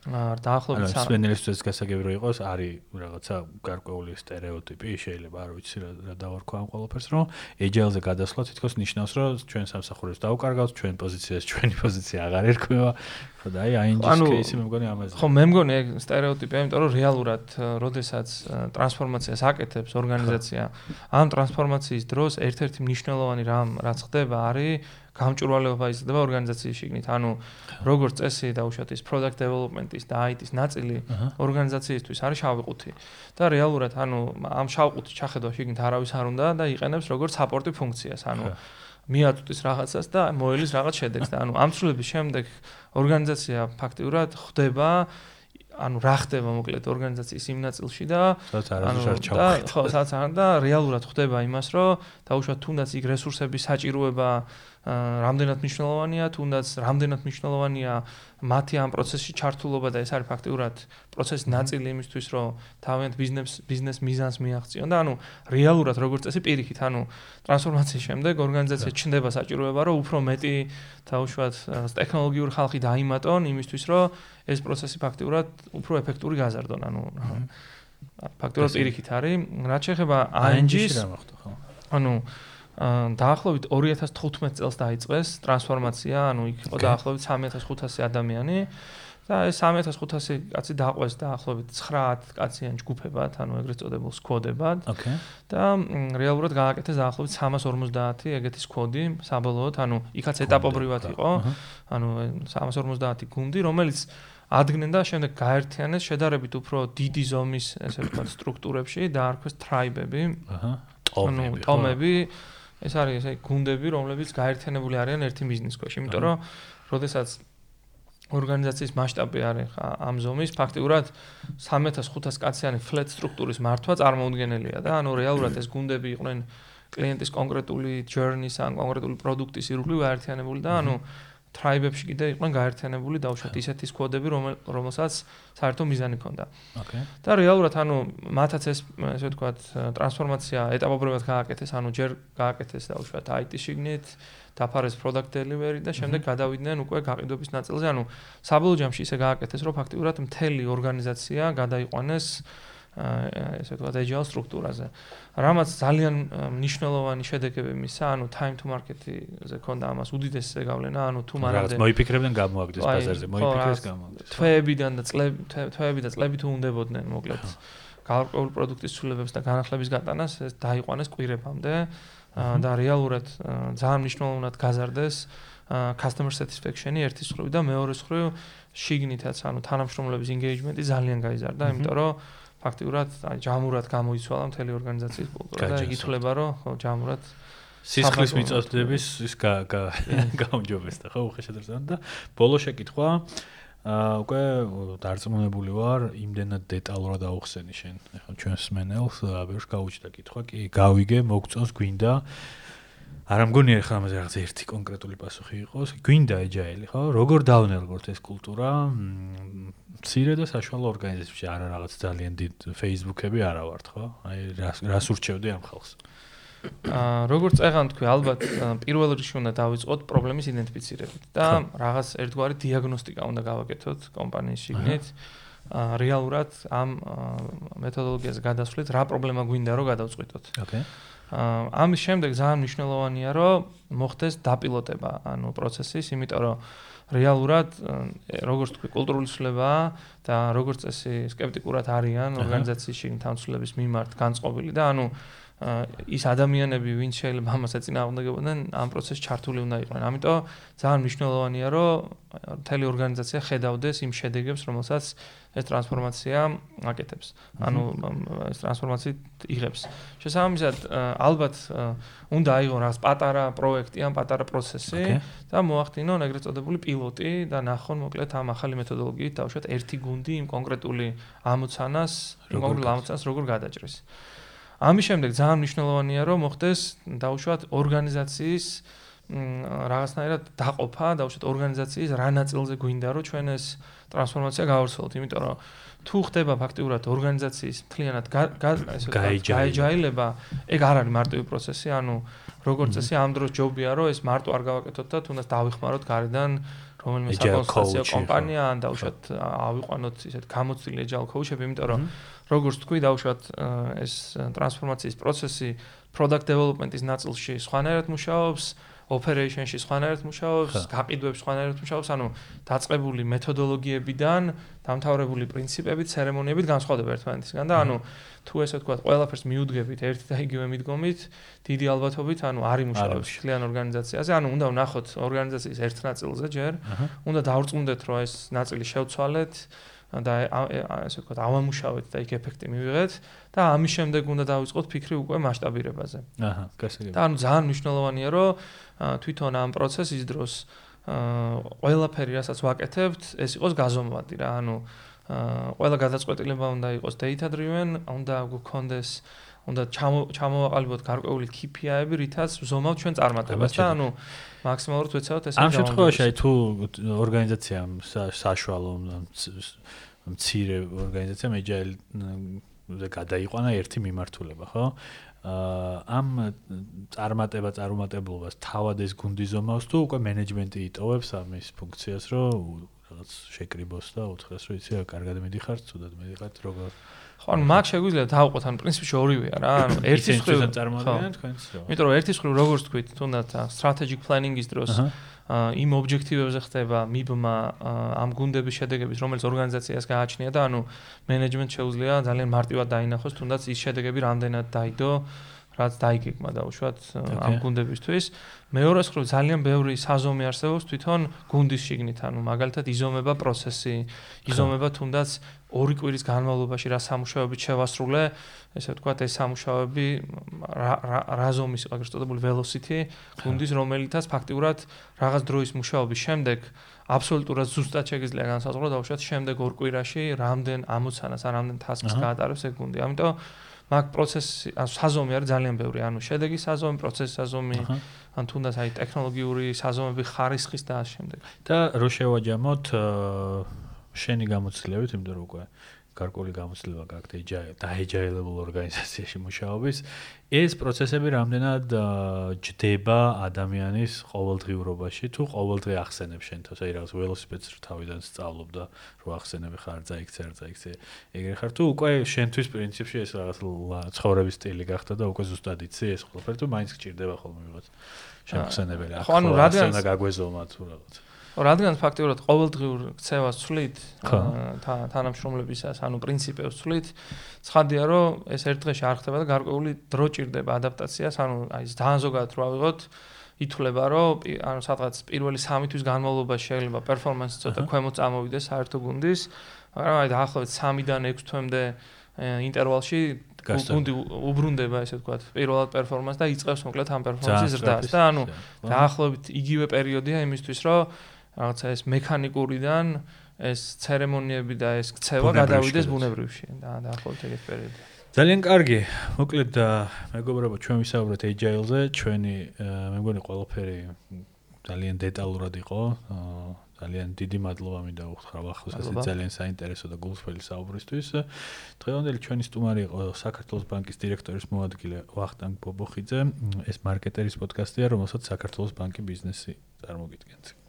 დაახლოებით სვენელისთვის გასაგებრო იყოს არის რაღაცა გარკვეული стереოტიპი შეიძლება არ ვიცი რა დავარქვა ამ ყველაფერს რომ ეჯაილზე გადასვლა თითქოს ნიშნავს რომ ჩვენ სამსახურებს დაუკარგავთ ჩვენ პოზიციას ჩვენი პოზიცია აღარ ერქმევა ხო და აი აინჯის кейსი მე მგონი ამაზე. ხო მე მგონი ეგ стереოტიპია იმიტომ რომ რეალურად როდესაც ტრანსფორმაციას აკეთებს ორგანიზაცია ამ ტრანსფორმაციის დროს ერთ-ერთი მნიშვნელოვანი რამ რაც ხდება არის გამჭვირვალეობა იზრდება ორგანიზაციის შიგნით. ანუ როგორც წესი დაუშვათ ის product development-ის და IT-ის ნაწილი ორგანიზაციისთვის არის შავყუთი. და რეალურად ანუ ამ შავყუთის ჩახედვა შიგნით არავის არ უნდა და იყენებს როგორც support-ი ფუნქციას. ანუ მიაწვდის რაღაცას და მოელის რაღაც შედეგს და ანუ ამ ცვლილების შემდეგ ორგანიზაცია ფაქტიურად ხდება ანუ რა ხდება მოკლედ ორგანიზაციის იმ ნაწილში და ანუ და ხო სადაც არ და რეალურად ხდება იმას რომ დაუშვათ თუნდაც იქ რესურსების საჭიროება რამდენად მნიშვნელოვანია, თუნდაც რამდენად მნიშვნელოვანია მათი ამ პროცესში ჩართულობა და ეს არის ფაქტიურად პროცესის ნაწილი იმისთვის, რომ თავიანთ ბიზნეს ბიზნეს მიზანს მიაღწიონ და ანუ რეალურად როგორც წესი პირიქით, ანუ ტრანსფორმაციის შემდეგ ორგანიზაცია ჩნდება საჭიროება, რომ უფრო მეტი თავშუათ ტექნოლოგიური ხალხი დაიმატონ იმისთვის, რომ ეს პროცესი ფაქტიურად უფრო ეფექტური გაზარდონ, ანუ ფაქტიურად პირიქით არის, რაც შეეხება ING-ს, ანუ დაახლოებით 2015 წელს დაიწყეს ტრანსფორმაცია, ანუ იქ იყო დაახლოებით 3500 ადამიანი და ეს 3500 კაცი დაყვეს დაახლოებით 9 კაციან ჯგუფებად, ანუ ეგრეთ წოდებულ სკვოდებად. ოკეი. და რეალურად გააკეთეს დაახლოებით 350 ეგეთი სკვოდი საბოლოოდ, ანუ იქაც ეტაპობრივად იყო. ანუ 350 გუნდი, რომელიც ადგენენ და შემდეგ გაერთიანეს შედარებით უფრო დიდი ზომის, ესე ვთქვათ, სტრუქტურებში და არქვეს ტრაიბები. აჰა. ანუ ტომები. ეს არის ესე გუნდები, რომლებიც გაერთიანებული არიან ერთი ბიზნეს ქვეშ, იმიტომ რომ როდესაც ორგანიზაციის მასშტაბი არის ამ ზომის, ფაქტიურად 3500 კაციანი flat სტრუქტურის მართვა წარმოუდგენელია და ანუ რეალურად ეს გუნდები იყვნენ კლიენტის კონკრეტული journey-ს ან კონკრეტული პროდუქტის ირგვლივ გაერთიანებული და ანუ ტრაიბებში კიდე იყვნენ გაერთიანებული დაუშვათ ისეთი სკვოდები, რომელსაც საერთო მიზანი ჰქონდა. ოკეი. და რეალურად ანუ მათაც ეს ესე ვთქვათ ტრანსფორმაცია ეტაპობრივად გააკეთეს, ანუ ჯერ გააკეთეს დაუშვათ IT შიგნით, დაფარეს product delivery და შემდეგ გადავიდნენ უკვე გაყიდვების ნაწილზე. ანუ საბოლოო ჯამში ისე გააკეთეს, რომ ფაქტიურად მთელი ორგანიზაცია გადაიყვანეს ესე ვთქვათ agile სტრუქტურაზე. რამაც ძალიან მნიშვნელოვანი შედეგები მისცა, ანუ time to market-ზე ქონდა ამას უდიდესი ზეგავლენა, ანუ თუ მარადე მოიფიქრებდნენ გამოაგდეს ბაზარზე, მოიფიქრეს გამოაგდეს. თვეებიდან და წლები თვეები და წლები თუ უნდებოდნენ, მოკლედ. გარკვეული პროდუქტის ცვლილებებს და განახლების გატანას ეს დაიყვანეს კვირებამდე. და რეალურად ძალიან მნიშვნელოვნად გაზარდეს customer satisfaction-ი ერთის მხრივ და მეორეს მხრივ შიგნითაც ანუ თანამშრომლების engagement-ი ძალიან გაიზარდა, იმიტომ რომ ფაქტიურად აი ჯამურად გამოიცვალა მთელი ორგანიზაციის კულტურა და ითვლება რომ ხო ჯამურად სისხლის მიწოდების ის <laughs> გაუმჯობესდა ხო უხეშად და ბოლო შეკითხვა აა უკვე დარწმუნებული ვარ იმდენად დეტალურად აუხსენი შენ ახლა ჩვენს მენელს აბერს გაუჩნდა კითხვა კი გავიგე მოგწონს გვინდა არ ამგონია ახლა ამაზე რაღაც ერთი კონკრეტული პასუხი იყოს. გვინდა ეჯაილი ხო? როგორ დავნელგოთ ეს კულტურა? მცირე და საშუალო ორგანიზაციებში არა რაღაც ძალიან დიდ Facebook-ები არა ვართ ხო? აი რას რას ურჩევდი ამ ხალხს? აა როგორც წეგან თქვი, ალბათ პირველ რიგში უნდა დავიწყოთ პრობლემის იდენტიფიცირებით და რაღაც ერთგვარი დიაგნოსტიკა უნდა გავაკეთოთ კომპანიის შიგნით. რეალურად ამ მეთოდოლოგიაზე გადასვლით რა პრობლემა გვინდა რომ გადავწყვიტოთ. ოკეი. ამის შემდეგ ძალიან მნიშვნელოვანია, რომ მოხდეს დაპილოტება, ანუ პროცესის, იმიტომ რომ რეალურად როგორც თქვი კულტურული ცვლილება და როგორც წესი სკეპტიკურად არიან ორგანიზაციის შიგნ თავმცვლელების მიმართ განწყობილი და ანუ ის ადამიანები, ვინც შეიძლება ამას ეწინააღმდეგებოდნენ, ამ პროცესში ჩართული უნდა იყვნენ. ამიტომ ძალიან მნიშვნელოვანია, რომ მთელი ორგანიზაცია ხედავდეს იმ შედეგებს, რომელსაც ეს ტრანსფორმაცია აკეთებს. ანუ ეს ტრანსფორმაცია იღებს. შესაბამისად, ალბათ უნდა აიღონ რაღაც პატარა პროექტი, ან პატარა პროცესი და მოახდინონ ეგრეთ წოდებული პილოტი და ნახონ მოკლედ ამ ახალი მეთოდოლოგიით დავუშვათ ერთი გუნდი იმ კონკრეტული ამოცანას, იმ კონკრეტულ ამოცანას როგორ გადაჭრეს. ამის შემდეგ ძალიან მნიშვნელოვანია რომ მოხდეს დაუშვათ ორგანიზაციის რაღაცნაირად დაყოფა, დაუშვათ ორგანიზაციის რა ნაწილზე გვინდა რომ ჩვენ ეს ტრანსფორმაცია გავარცელოთ, იმიტომ რომ თუ ხდება ფაქტიურად ორგანიზაციის მთლიანად გაიჯაილება, ეგ არ არის მარტივი პროცესი, ანუ როგორც წესი ამ დროს ჯობია რომ ეს მარტო არ გავაკეთოთ და თუნდაც დავიხმაროთ გარედან რომელიმე საკონსულტაციო კომპანია ან დაუშვათ ავიყვანოთ ისეთ გამოცდილი agile coach-ები, იმიტომ რომ როგორც თქვი, დაუშვათ ეს ტრანსფორმაციის პროცესი product development-ის ნაწილში სხვანაირად მუშაობს, operation-ში სხვანაირად მუშაობს, გაყიდვებში სხვანაირად მუშაობს, ანუ დაწყებული მეთოდოლოგიებიდან, დამთავრებული პრინციპებით, ცერემონიებით განსხვავდება ერთმანეთისგან და ანუ თუ ესე ვთქვათ, ყველაფერს მიუდგებით ერთი და იგივე მიდგომით, დიდი ალბათობით, ანუ არ იმუშავებს კლიან ორგანიზაციაზე, ანუ უნდა ვნახოთ ორგანიზაციის ერთ ნაწილზე ჯერ, უნდა დავრწმუნდეთ, რომ ეს ნაწილი შევცვალეთ, და ასე ვთქვათ, ავამუშავეთ და იქ ეფექტი მივიღეთ და ამის შემდეგ უნდა დავიწყოთ ფიქრი უკვე მასშტაბირებაზე. აჰა, გასაგებია. და ანუ ძალიან მნიშვნელოვანია, რომ თვითონ ამ პროცესის დროს აა ყველაფერი, რასაც ვაკეთებთ, ეს იყოს გაზომვადი რა. ანუ აა ყველა გადაწყვეტილება უნდა იყოს data driven, უნდა გქონდეს უნდა ჩამოვაყალიბოთ გარკვეული KPI-ები, რითაც ვზომავთ ჩვენ წარმატებას და ანუ მაქსიმალურად ვეცადოთ ეს ამ შემთხვევაში აი თუ ორგანიზაცია საშუალო მცირე ორგანიზაცია მეჯაილ და გადაიყვანა ერთი მიმართულება, ხო? აა ამ წარმატება წარმატებლობას თავად ეს გუნდი ზომავს თუ უკვე მენეჯმენტი იტოვებს ამის ფუნქციას, რომ რაღაც შეკრიბოს და უთხრას, რომ იცი, კარგად მიდიხარ, ცუდად მიდიხარ, როგორ ხო, ანუ მაგ შეგვიძლია დავყოთ, ანუ პრინციპში ორივეა რა, ანუ <coughs> ერთი მხრივ წარმოადგენენ თქვენს რა. იმიტომ რომ ერთი მხრივ როგორც თქვით, თუნდაც strategic planning-ის დროს აა იმ ობიექტივებზე ხდება მიბმა ამ გუნდების შედეგების, რომელიც ორგანიზაციას გააჩნია და ანუ მენეჯმენტ შეუძლია ძალიან მარტივად დაინახოს, თუნდაც ის შედეგები რამდენად დაიდო რაც დაიგეგმა და უშუალოდ ამ გუნდებისთვის. მეორე მხრივ ძალიან ბევრი საზომი არსებობს თვითონ გუნდის შიგნით, ანუ მაგალითად იზომება პროცესი, იზომება თუნდაც ორი კვირის განმავლობაში რა სამუშაოებით შევასრულე, ესე ვთქვათ, ეს სამუშაოები რა რა ზომის აღარ შეტყობილი velocity გუნდის რომელიცაც ფაქტიურად რაღაც დროის მუშაობის შემდეგ აბსოლუტურად ზუსტად შეგიძლია განსაზღვრო და უშუალოდ შემდეგ ორ კვირაში რამდენ ამოცანას ან რამდენ task-ს გაატარებს ეგ გუნდი. ამიტომ მაგ პროცესი ან საზომი არის ძალიან ბევრი, ანუ შედეგის საზომი, პროცესის საზომი, ან თუნდაც აი ტექნოლოგიური საზომები, ხარისხის და ამ შემდეგ. და რო შევაჯამოთ შენი გამოცდილებით, იმიტომ რომ უკვე გარკვეული გამოცდილება გაქვთ agile და agile-ებულ ორგანიზაციაში მუშაობის, ეს პროცესები რამდენად ჯდება ადამიანის ყოველდღიურობაში? თუ ყოველდღე ახსენებს შენ თავს, აი რაღაც ველოსიპედს თავიდან სწავლობ და რო ახსენები ხარ წაიქცე, არ წაიქცე, ეგრე ხარ. თუ უკვე შენთვის პრინციპში ეს რაღაც ცხოვრების სტილი გახდა და უკვე ზუსტად იცი ეს ყველაფერი თუ მაინც გჭირდება ხოლმე ვიღაც. შემხსენებელი ახლა. ხო, ანუ რადგან უნდა გაგვეზომა თუ რაღაცა რადგან ფაქტიურად ყოველდღიურ ქცევას ცვლით თანამშრომლებისას, ანუ პრინციპებს ცვლით, ცხადია რომ ეს ერთ დღეში არ ხდება და გარკვეული დრო ჭირდება ადაპტაციას, ანუ აი ძალიან ზოგადად რო ავიღოთ, ითვლება რომ ანუ სადღაც პირველი 3 თვის განმავლობაში შეიძლება პერფორმანსი ცოტა ქვემოთ წამოვიდეს საერთო გუნდის, მაგრამ აი დაახლოებით 3-დან 6 თვემდე ინტერვალში გუნდი უბრუნდება ესე ვთქვათ პირველად პერფორმანსს და იწევს მოკლედ ამ პერფორმანსის ზრდას და ანუ დაახლოებით იგივე პერიოდია იმისთვის რომ რაღაცა ეს მექანიკურიდან ეს ცერემონიები და ეს ქცევა გადავიდეს ბუნებრივში და დაახლოებით ეგეთ პერიოდში. ძალიან კარგი. მოკლედ მეგობრებო, ჩვენ ვისაუბრეთ agile-ზე, ჩვენი მე მგონი ყველაფერი ძალიან დეტალურად იყო. ძალიან დიდი მადლობა მინდა უთხრა ახლა ეს ძალიან საინტერესო და გულწრფელი საუბრისთვის. დღევანდელი ჩვენი სტუმარი იყო საქართველოს ბანკის დირექტორის მოადგილე ვახტანგ ბობოხიძე. ეს მარკეტერის პოდკასტია, რომელსაც საქართველოს ბანკი ბიზნესი წარმოგიდგენთ.